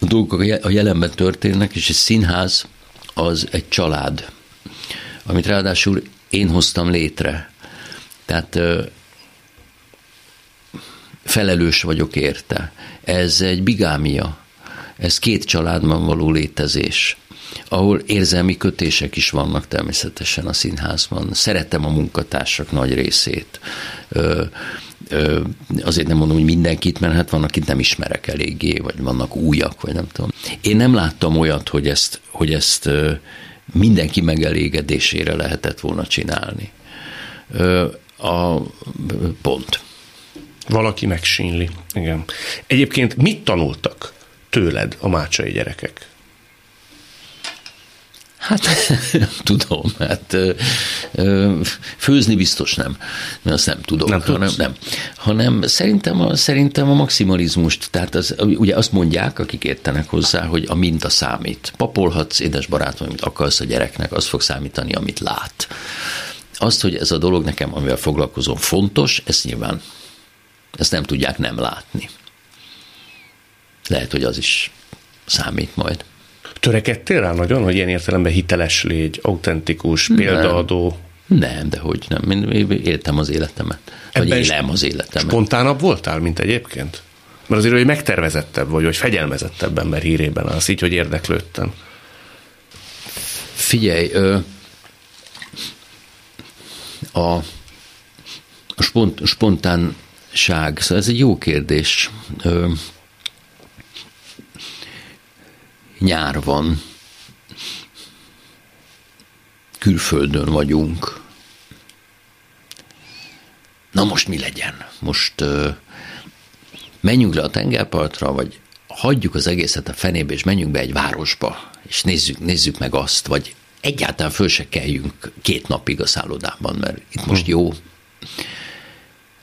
a dolgok a jelenben történnek, és egy színház az egy család, amit ráadásul én hoztam létre. Tehát felelős vagyok érte. Ez egy bigámia, ez két családban való létezés ahol érzelmi kötések is vannak természetesen a színházban. Szeretem a munkatársak nagy részét. Ö, ö, azért nem mondom, hogy mindenkit, mert hát van, akit nem ismerek eléggé, vagy vannak újak, vagy nem tudom. Én nem láttam olyat, hogy ezt, hogy ezt mindenki megelégedésére lehetett volna csinálni. Ö, a pont. Valaki megsínli. Igen. Egyébként mit tanultak tőled a mácsai gyerekek? Hát tudom, hát főzni biztos nem, mert azt nem tudok, nem, hanem, nem, hanem szerintem a, szerintem a maximalizmust, tehát az, ugye azt mondják, akik értenek hozzá, hogy a minta számít. Papolhatsz, édes barátom, amit akarsz a gyereknek, az fog számítani, amit lát. Azt, hogy ez a dolog nekem, amivel foglalkozom, fontos, ezt nyilván, ezt nem tudják nem látni. Lehet, hogy az is számít majd. Törekedtél rá nagyon, hogy ilyen értelemben hiteles légy, autentikus, példaadó? Nem, de hogy nem. Én éltem az életemet. Vagy Ebben élem az életemet. Spontánabb voltál, mint egyébként? Mert azért, hogy megtervezettebb vagy, vagy fegyelmezettebb ember hírében az, így, hogy érdeklődtem. Figyelj, ö, a, a spont, spontánság, szóval ez egy jó kérdés. Ö, nyár van, külföldön vagyunk. Na most mi legyen? Most uh, menjünk le a tengerpartra, vagy hagyjuk az egészet a fenébe, és menjünk be egy városba, és nézzük, nézzük meg azt, vagy egyáltalán föl se kelljünk két napig a szállodában, mert itt most jó.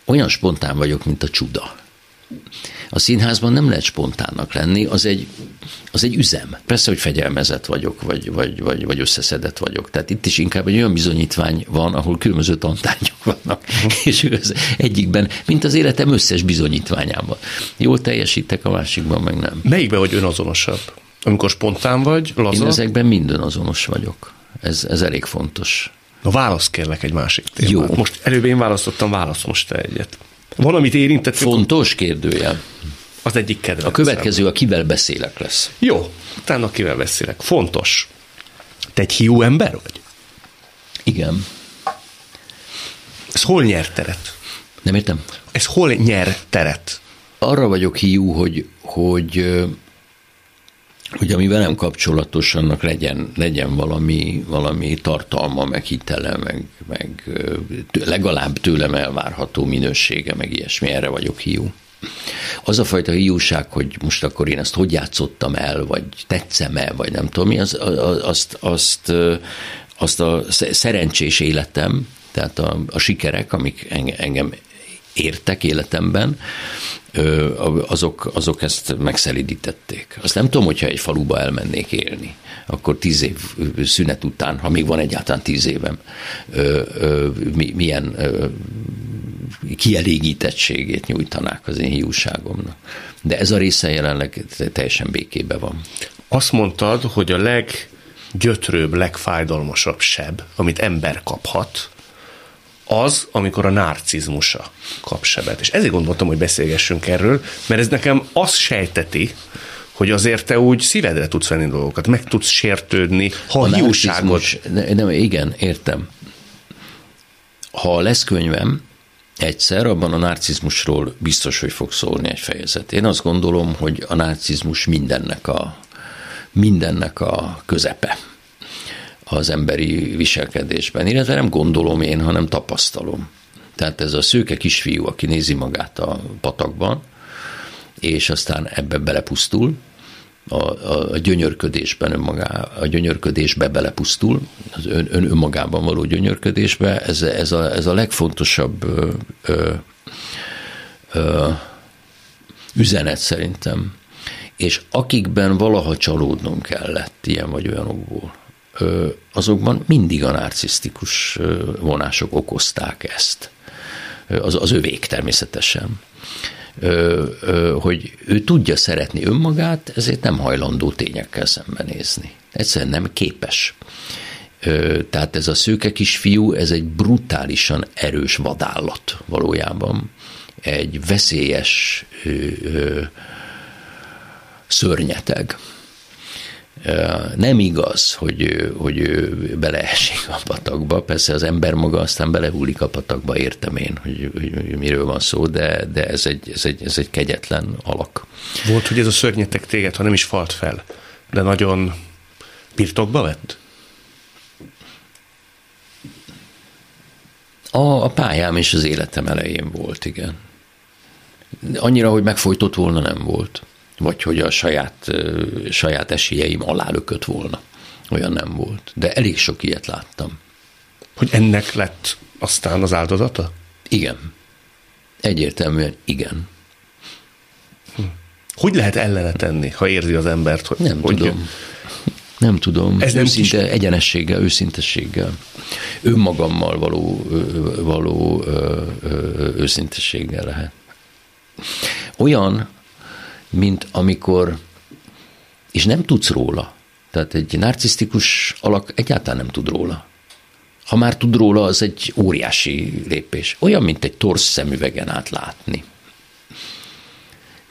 Olyan spontán vagyok, mint a csuda. A színházban nem lehet spontánnak lenni, az egy, az egy üzem. Persze, hogy fegyelmezett vagyok, vagy, vagy, vagy, vagy összeszedett vagyok. Tehát itt is inkább egy olyan bizonyítvány van, ahol különböző tantárgyak vannak, és az egyikben, mint az életem összes bizonyítványában. Jól teljesítek, a másikban meg nem. Melyikben vagy önazonosabb? Amikor spontán vagy, laza? Én ezekben minden azonos vagyok. Ez, ez elég fontos. Na válasz kérlek egy másik témát. Jó. Most előbb én választottam, válasz most te egyet. Valamit érintett. Fontos kérdője. Az egyik kedvenc. A következő a kivel beszélek lesz. Jó, utána kivel beszélek. Fontos. Te egy hiú ember vagy? Igen. Ez hol nyer teret? Nem értem. Ez hol nyer teret? Arra vagyok hiú, hogy, hogy hogy ami velem kapcsolatos, annak legyen, legyen valami, valami tartalma, meg hitele, meg, meg legalább tőlem elvárható minősége, meg ilyesmi, erre vagyok hiú. Az a fajta hiúság, hogy most akkor én ezt hogy játszottam el, vagy tetszem-e, vagy nem tudom mi, az, azt, azt, azt a szerencsés életem, tehát a, a sikerek, amik engem értek életemben, azok, azok ezt megszelidítették. Azt nem tudom, hogyha egy faluba elmennék élni, akkor tíz év szünet után, ha még van egyáltalán tíz évem, milyen kielégítettségét nyújtanák az én hiúságomnak. De ez a része jelenleg teljesen békében van. Azt mondtad, hogy a leggyötrőbb, legfájdalmasabb seb, amit ember kaphat, az, amikor a narcizmusa kap sebet. És ezért gondoltam, hogy beszélgessünk erről, mert ez nekem azt sejteti, hogy azért te úgy szívedre tudsz venni dolgokat, meg tudsz sértődni, ha a hiúságot... Nem, igen, értem. Ha lesz könyvem, egyszer, abban a narcizmusról biztos, hogy fog szólni egy fejezet. Én azt gondolom, hogy a narcizmus mindennek a, mindennek a közepe az emberi viselkedésben, illetve nem gondolom én, hanem tapasztalom. Tehát ez a szőke kisfiú, aki nézi magát a patakban, és aztán ebbe belepusztul, a, a, a gyönyörködésben önmagá, a gyönyörködésbe belepusztul, az ön, ön önmagában való gyönyörködésbe, ez, ez, a, ez a legfontosabb ö, ö, ö, üzenet szerintem. És akikben valaha csalódnom kellett ilyen vagy olyanokból, azokban mindig a narcisztikus vonások okozták ezt. az, az övék természetesen, hogy ő tudja szeretni önmagát, ezért nem hajlandó tényekkel szembenézni. Egyszerűen nem képes. Tehát ez a szőke kisfiú, ez egy brutálisan erős vadállat valójában. Egy veszélyes szörnyeteg nem igaz, hogy, hogy ő beleesik a patakba. Persze az ember maga aztán belehúlik a patakba, értem én, hogy, hogy, hogy miről van szó, de, de ez, egy, ez, egy, ez egy kegyetlen alak. Volt, hogy ez a szörnyetek téged, ha nem is falt fel, de nagyon birtokba vett? A, a pályám és az életem elején volt, igen. Annyira, hogy megfojtott volna, nem volt vagy hogy a saját, saját esélyeim alá lökött volna. Olyan nem volt. De elég sok ilyet láttam. Hogy ennek lett aztán az áldozata? Igen. Egyértelműen igen. Hm. Hogy lehet ellene tenni, ha érzi az embert? Hogy, nem hogy tudom. Nem tudom. Ez Őszinte, nem kis... egyenességgel, őszintességgel. Önmagammal való, való őszintességgel lehet. Olyan, mint amikor, és nem tudsz róla. Tehát egy narcisztikus alak egyáltalán nem tud róla. Ha már tud róla, az egy óriási lépés. Olyan, mint egy torsz szemüvegen át látni.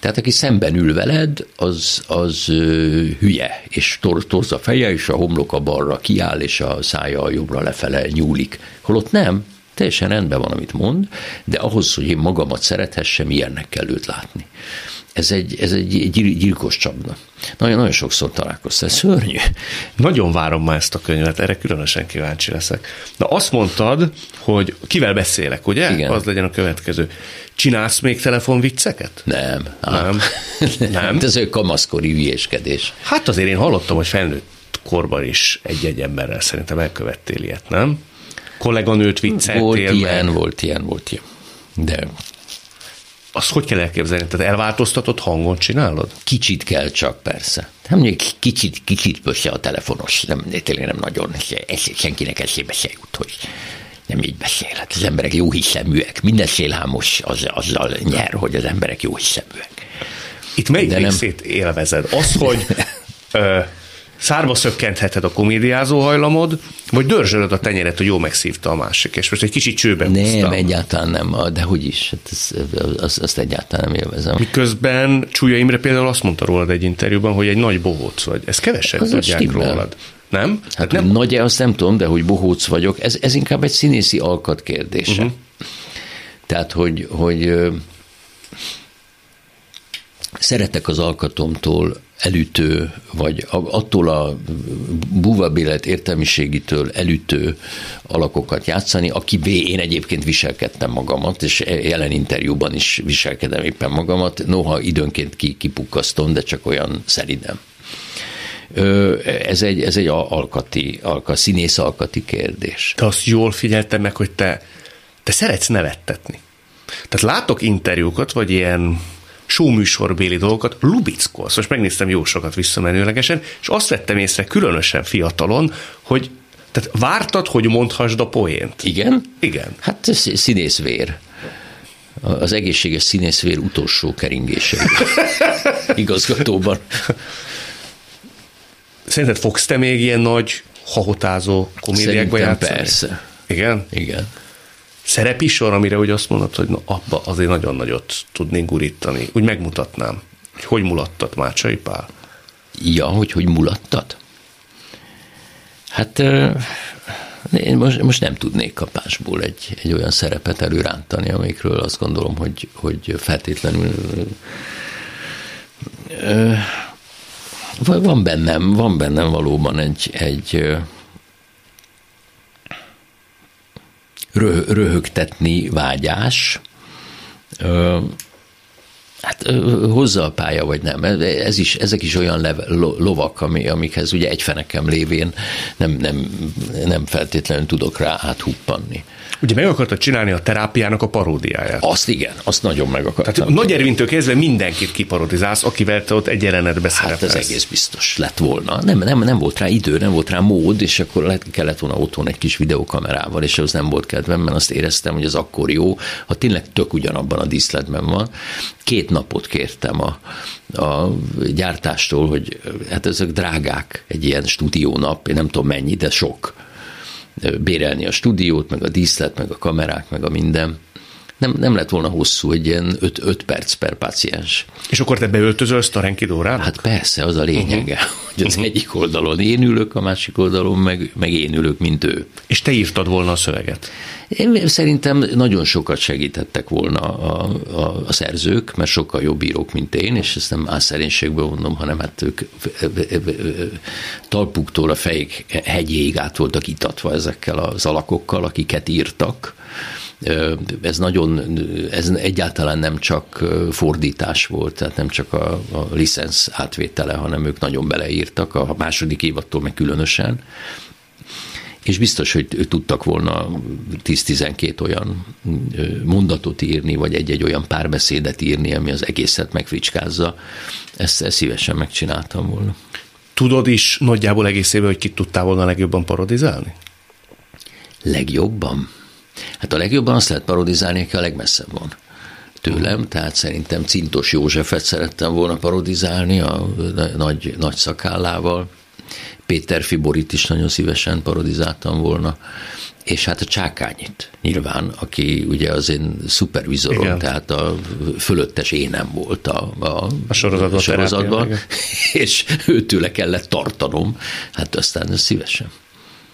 Tehát aki szemben ül veled, az, az hülye, és tor, torz a feje, és a homloka balra kiáll, és a szája a jobbra lefele nyúlik. Holott nem, teljesen rendben van, amit mond, de ahhoz, hogy én magamat szerethessem, ilyennek kell őt látni ez egy, ez egy gyilkos csapda. Nagyon, nagyon sokszor találkoztam, ez szörnyű. Nagyon várom már ezt a könyvet, erre különösen kíváncsi leszek. Na azt mondtad, hogy kivel beszélek, ugye? Igen. Az legyen a következő. Csinálsz még telefonvicceket? Nem. Nem. Nem. ez egy kamaszkori hülyéskedés. Hát azért én hallottam, hogy felnőtt korban is egy-egy emberrel szerintem elkövettél ilyet, nem? Kolléganőt vicceltél Volt ilyen, meg. volt ilyen, volt ilyen. De azt hogy kell elképzelni? Tehát elváltoztatott hangon csinálod? Kicsit kell csak, persze. Nem mondjuk kicsit, kicsit pösse a telefonos, nem, tényleg nem nagyon, senkinek eszébe se jut, hogy nem így beszél. Hát az emberek jó hiszeműek. Minden szélhámos az, azzal nyer, hogy az emberek jó hiszeműek. Itt melyik De részét nem... élvezed? Az, hogy ö, szárba szökkentheted a komédiázó hajlamod, vagy dörzsölöd a tenyeret, hogy jó megszívta a másik, és most egy kicsit csőben Nem, húztam. egyáltalán nem, de hogy is, hát ez, az, azt egyáltalán nem élvezem. Miközben Csúlya Imre például azt mondta rólad egy interjúban, hogy egy nagy bohóc vagy. Ez kevesebb az tudják rólad. Nem? Hát, hát nem? nagy-e, azt nem tudom, de hogy bohóc vagyok, ez, ez inkább egy színészi alkat kérdése. Uh-huh. Tehát, hogy, hogy szeretek az alkatomtól elütő, vagy attól a búvabélet értelmiségitől elütő alakokat játszani, akivé én egyébként viselkedtem magamat, és jelen interjúban is viselkedem éppen magamat, noha időnként kipukkasztom, de csak olyan szeridem. Ez egy, ez egy alkati, alka, színész alkati kérdés. Te azt jól figyeltem meg, hogy te, te szeretsz nevettetni. Tehát látok interjúkat, vagy ilyen showműsorbéli dolgokat lubickolsz. Most megnéztem jó sokat visszamenőlegesen, és azt vettem észre különösen fiatalon, hogy tehát vártad, hogy mondhassd a poént. Igen? Igen. Hát színészvér. Az egészséges színészvér utolsó keringése. Igazgatóban. Szerinted fogsz te még ilyen nagy hahotázó komédiákba játszani? persze. Igen? Igen szerepi sor, amire úgy azt mondod, hogy na, abba azért nagyon nagyot tudnénk gurítani. Úgy megmutatnám, hogy hogy mulattat Mácsai Pál. Ja, hogy hogy mulattat? Hát én most, most nem tudnék kapásból egy, egy olyan szerepet előrántani, amikről azt gondolom, hogy, hogy feltétlenül van bennem, van bennem valóban egy, egy röhögtetni vágyás, Hát hozza a pálya, vagy nem. Ez is, ezek is olyan leve, lovak, ami, amikhez ugye egy fenekem lévén nem, nem, nem feltétlenül tudok rá áthuppanni. Ugye meg akartad csinálni a terápiának a paródiáját. Azt igen, azt nagyon meg akartam. Tehát Nagy Ervintől kezdve mindenkit kiparodizálsz, akivel te ott egy jelenetbe Hát ez egész biztos lett volna. Nem, nem, nem volt rá idő, nem volt rá mód, és akkor lehet, kellett volna otthon egy kis videokamerával, és az nem volt kedvem, mert azt éreztem, hogy az akkor jó, ha tényleg tök ugyanabban a díszletben van. Két napot kértem a, a gyártástól, hogy hát ezek drágák, egy ilyen stúdiónap, én nem tudom mennyi, de sok bérelni a stúdiót, meg a díszlet, meg a kamerák, meg a minden. Nem, nem lett volna hosszú, egy ilyen 5 perc per paciens. És akkor te beöltözölsz a Renkidórának? Hát persze, az a lényege, uh-huh. hogy az uh-huh. egyik oldalon én ülök, a másik oldalon meg, meg én ülök, mint ő. És te írtad volna a szöveget? Én szerintem nagyon sokat segítettek volna a, a, a szerzők, mert sokkal jobb írók, mint én, és ezt nem álszerénységből mondom, hanem hát ők talpuktól a fejék hegyéig át voltak itatva ezekkel az alakokkal, akiket írtak. Ez nagyon, ez egyáltalán nem csak fordítás volt, tehát nem csak a, a licensz átvétele, hanem ők nagyon beleírtak, a második évattól meg különösen és biztos, hogy tudtak volna 10-12 olyan mondatot írni, vagy egy-egy olyan párbeszédet írni, ami az egészet megfricskázza. Ezt, ezt szívesen megcsináltam volna. Tudod is nagyjából egészében, hogy kit tudtál volna legjobban parodizálni? Legjobban? Hát a legjobban azt lehet parodizálni, aki a legmesszebb van tőlem, tehát szerintem Cintos Józsefet szerettem volna parodizálni a nagy, nagy szakállával, Péter Fiborit is nagyon szívesen parodizáltam volna, és hát a Csákányit nyilván, aki ugye az én szupervizorom, Igen. tehát a fölöttes énem volt a, a, a sorozatban, sorozatban és őtőle kellett tartanom, hát aztán szívesen.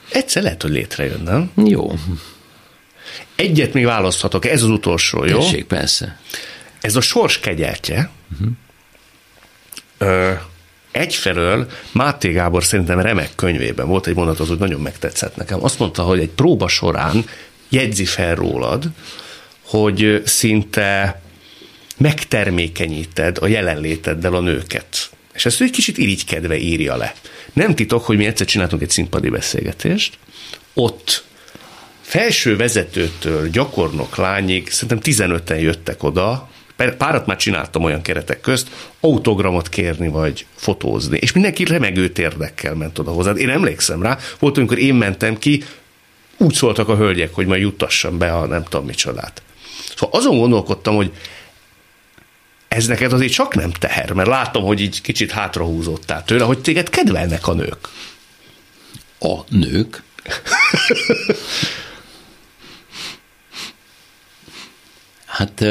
Egyszer lehet, hogy létrejön, nem? Jó. Egyet még választhatok, ez az utolsó, jó? Tessék, persze. Ez a sors kegyeltje, uh-huh. Ö, egyfelől Máté Gábor szerintem remek könyvében volt egy mondat, az hogy nagyon megtetszett nekem. Azt mondta, hogy egy próba során jegyzi fel rólad, hogy szinte megtermékenyíted a jelenléteddel a nőket. És ezt egy kicsit irigykedve írja le. Nem titok, hogy mi egyszer csináltunk egy színpadi beszélgetést, ott felső vezetőtől gyakornok lányig, szerintem 15-en jöttek oda, párat már csináltam olyan keretek közt, autogramot kérni vagy fotózni, és mindenki remegő térdekkel ment oda hozzád. Én emlékszem rá, volt, amikor én mentem ki, úgy szóltak a hölgyek, hogy majd juttassam be a nem tudom micsodát. Szóval azon gondolkodtam, hogy ez neked azért csak nem teher, mert látom, hogy így kicsit hátrahúzottál tőle, hogy téged kedvelnek a nők. A nők? hát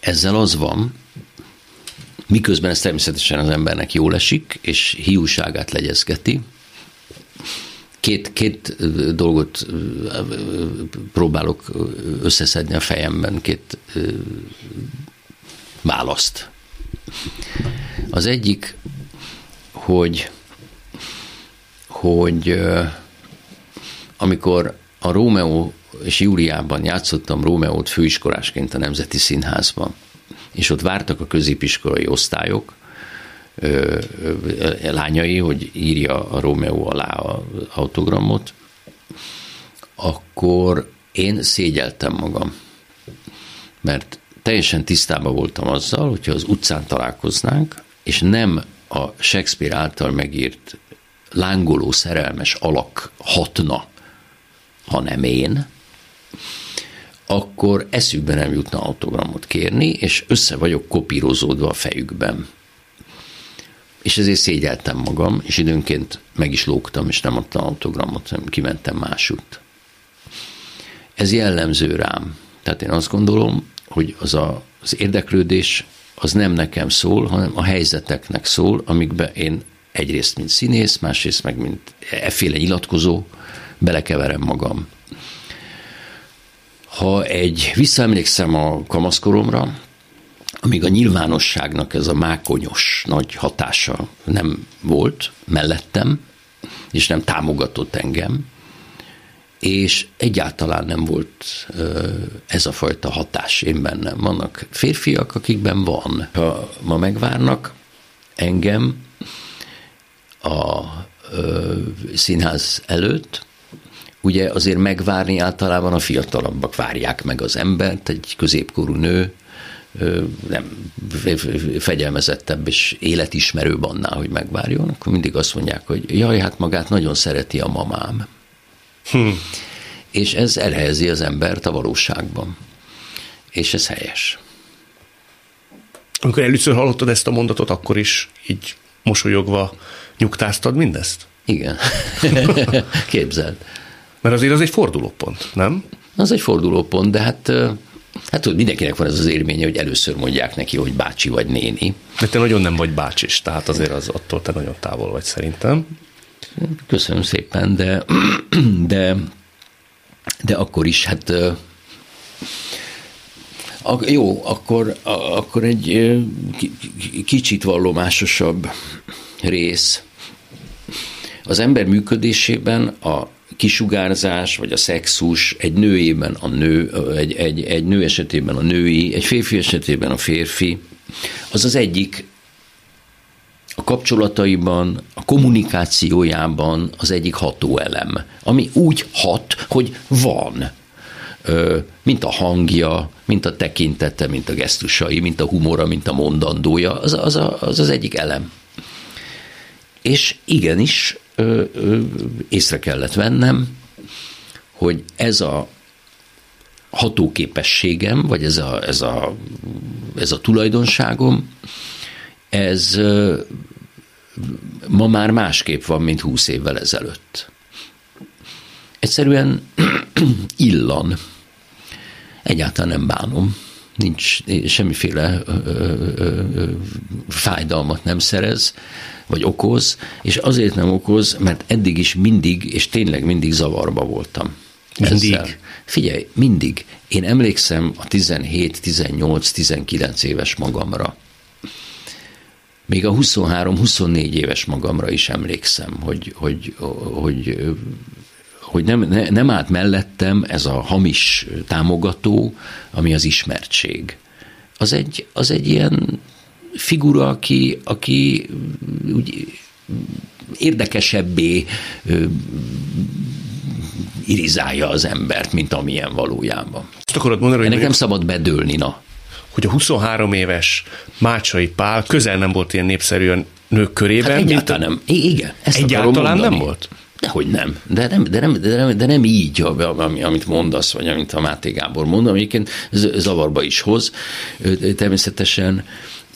ezzel az van, miközben ez természetesen az embernek jól esik, és hiúságát legyezgeti, két, két dolgot próbálok összeszedni a fejemben, két választ. Az egyik, hogy, hogy amikor a Rómeó és Júliában játszottam Rómeót főiskolásként a Nemzeti Színházban, és ott vártak a középiskolai osztályok, lányai, hogy írja a Rómeó alá az autogramot, akkor én szégyeltem magam, mert teljesen tisztában voltam azzal, hogyha az utcán találkoznánk, és nem a Shakespeare által megírt lángoló szerelmes alak hatna, hanem én, akkor eszükbe nem jutna autogramot kérni, és össze vagyok kopírozódva a fejükben. És ezért szégyeltem magam, és időnként meg is lógtam, és nem adtam autogramot, hanem kimentem másút. Ez jellemző rám. Tehát én azt gondolom, hogy az a, az érdeklődés az nem nekem szól, hanem a helyzeteknek szól, amikbe én egyrészt, mint színész, másrészt meg, mint efféle nyilatkozó, belekeverem magam. Ha egy, visszaemlékszem a kamaszkoromra, amíg a nyilvánosságnak ez a mákonyos nagy hatása nem volt mellettem, és nem támogatott engem, és egyáltalán nem volt ez a fajta hatás én bennem. Vannak férfiak, akikben van. Ha ma megvárnak engem a színház előtt, ugye azért megvárni általában a fiatalabbak várják meg az embert, egy középkorú nő, nem fegyelmezettebb és életismerőbb annál, hogy megvárjon, akkor mindig azt mondják, hogy jaj, hát magát nagyon szereti a mamám. Hm. És ez elhelyezi az embert a valóságban. És ez helyes. Amikor először hallottad ezt a mondatot, akkor is így mosolyogva nyugtáztad mindezt? Igen. Képzeld. Mert azért az egy fordulópont, nem? Az egy fordulópont, de hát Hát tudod, mindenkinek van ez az élménye, hogy először mondják neki, hogy bácsi vagy néni. De te nagyon nem vagy bácsis, tehát azért az attól te nagyon távol vagy szerintem. Köszönöm szépen, de, de, de akkor is, hát jó, akkor, akkor egy kicsit vallomásosabb rész. Az ember működésében a kisugárzás, vagy a szexus egy nőében a nő, egy, egy, egy nő esetében a női, egy férfi esetében a férfi, az az egyik a kapcsolataiban, a kommunikációjában az egyik hatóelem, ami úgy hat, hogy van, mint a hangja, mint a tekintete, mint a gesztusai, mint a humora, mint a mondandója, az az, az, az egyik elem. És igenis, ö, ö, észre kellett vennem, hogy ez a hatóképességem, vagy ez a, ez a, ez a tulajdonságom, ez ma már másképp van, mint húsz évvel ezelőtt. Egyszerűen illan. Egyáltalán nem bánom. Nincs semmiféle ö, ö, ö, fájdalmat nem szerez vagy okoz, és azért nem okoz, mert eddig is mindig, és tényleg mindig zavarba voltam. Mindig? Ezzel. Figyelj, mindig. Én emlékszem a 17, 18, 19 éves magamra. Még a 23-24 éves magamra is emlékszem, hogy, hogy, hogy, hogy nem, ne, nem állt mellettem ez a hamis támogató, ami az ismertség. Az egy, az egy ilyen figura, aki, aki úgy érdekesebbé irizálja az embert, mint amilyen valójában. Azt akarod mondani, hogy nekem szabad bedőlni, na. Hogy a 23 éves Mácsai Pál közel nem volt ilyen népszerű a nők körében. Hát egyáltalán mint nem. Igen, ezt Egyáltalán nem volt? Dehogy nem. De nem, de nem, de nem, de nem így, amit mondasz, vagy amit a Máté Gábor mond, amiként zavarba is hoz. Természetesen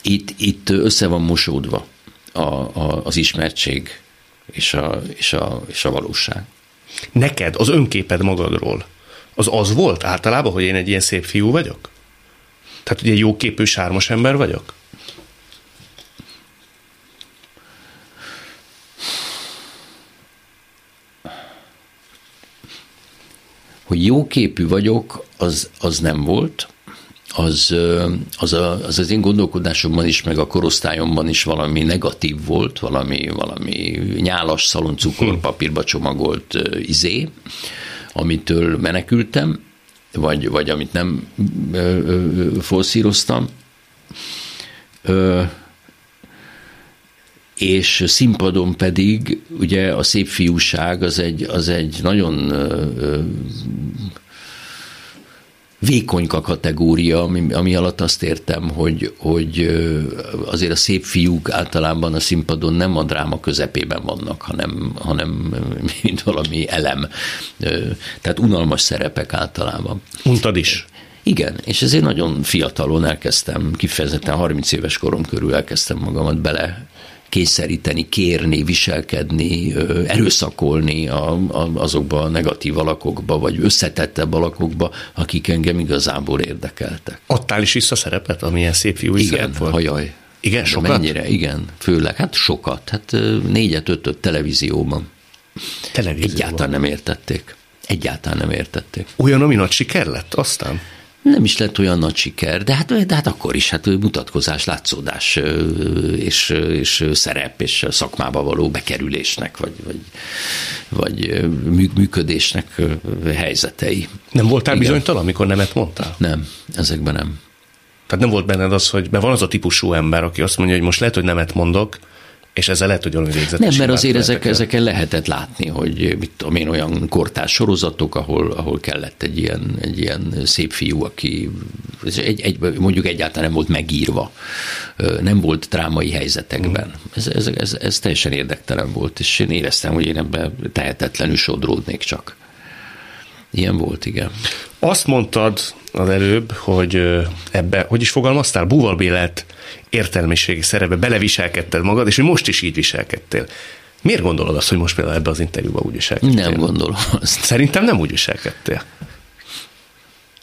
itt, itt össze van mosódva a, a, az ismertség és a, és, a, és a valóság. Neked az önképed magadról, az az volt általában, hogy én egy ilyen szép fiú vagyok? Tehát, hogy egy jó képű, sármos ember vagyok? Hogy jó képű vagyok, az, az nem volt az, az, a, az az én gondolkodásomban is, meg a korosztályomban is valami negatív volt, valami, valami nyálas szaloncukor hm. csomagolt izé, amitől menekültem, vagy, vagy amit nem forszíroztam. és színpadon pedig ugye a szép fiúság az egy, az egy nagyon vékonyka kategória, ami, ami alatt azt értem, hogy, hogy azért a szép fiúk általában a színpadon nem a dráma közepében vannak, hanem, hanem mint valami elem. Tehát unalmas szerepek általában. Untad is. Igen, és ezért nagyon fiatalon elkezdtem, kifejezetten 30 éves korom körül elkezdtem magamat bele kényszeríteni, kérni, viselkedni, erőszakolni a, a, azokba a negatív alakokba, vagy összetettebb alakokba, akik engem igazából érdekeltek. Adtál is vissza szerepet, amilyen szép fiú Igen, volt? hajaj. Igen, sokat? Mennyire, igen, főleg, hát sokat, hát négyet, ötöt televízióban. Televízióban? Egyáltalán nem értették. Egyáltalán nem értették. Olyan, ami nagy siker lett aztán? Nem is lett olyan nagy siker, de hát, de hát akkor is hát mutatkozás, látszódás és, és szerep és szakmába való bekerülésnek, vagy, vagy, vagy működésnek helyzetei. Nem voltál Igen. bizonytalan, amikor nemet mondtál? Nem, ezekben nem. Tehát nem volt benned az, hogy mert van az a típusú ember, aki azt mondja, hogy most lehet, hogy nemet mondok, és ezzel lehet, hogy valami végzetes Nem, mert azért ezek, ezeken lehetett látni, hogy mit tudom én, olyan kortás sorozatok, ahol, ahol kellett egy ilyen, egy ilyen szép fiú, aki egy, egy, mondjuk egyáltalán nem volt megírva, nem volt drámai helyzetekben. Mm. Ez, ez, ez, ez teljesen érdektelen volt, és én éreztem, hogy én ebben tehetetlenül sodródnék csak. Ilyen volt, igen. Azt mondtad az előbb, hogy ebbe, hogy is fogalmaztál, búvalbélet értelmiségi szerepbe beleviselkedted magad, és hogy most is így viselkedtél. Miért gondolod azt, hogy most például ebbe az interjúba úgy viselkedtél? Nem gondolom azt. Szerintem nem úgy viselkedtél.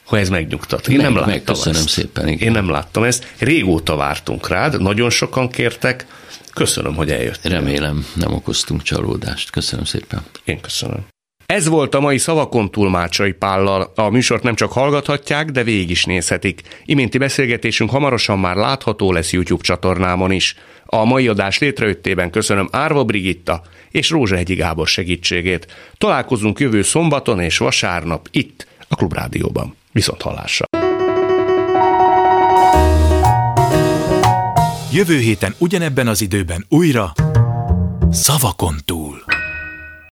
Hogy ez megnyugtat. Én meg, nem láttam Köszönöm ezt. szépen. Igen. Én nem láttam ezt. Régóta vártunk rád, nagyon sokan kértek. Köszönöm, hogy eljöttél. Remélem, nem okoztunk csalódást. Köszönöm szépen. Én köszönöm. Ez volt a mai Szavakon túl Pállal. A műsort nem csak hallgathatják, de végig is nézhetik. Iménti beszélgetésünk hamarosan már látható lesz YouTube csatornámon is. A mai adás létrejöttében köszönöm Árva Brigitta és Rózsahegyi Gábor segítségét. Találkozunk jövő szombaton és vasárnap itt, a Klubrádióban. Viszont hallásra! Jövő héten ugyanebben az időben újra Szavakon túl.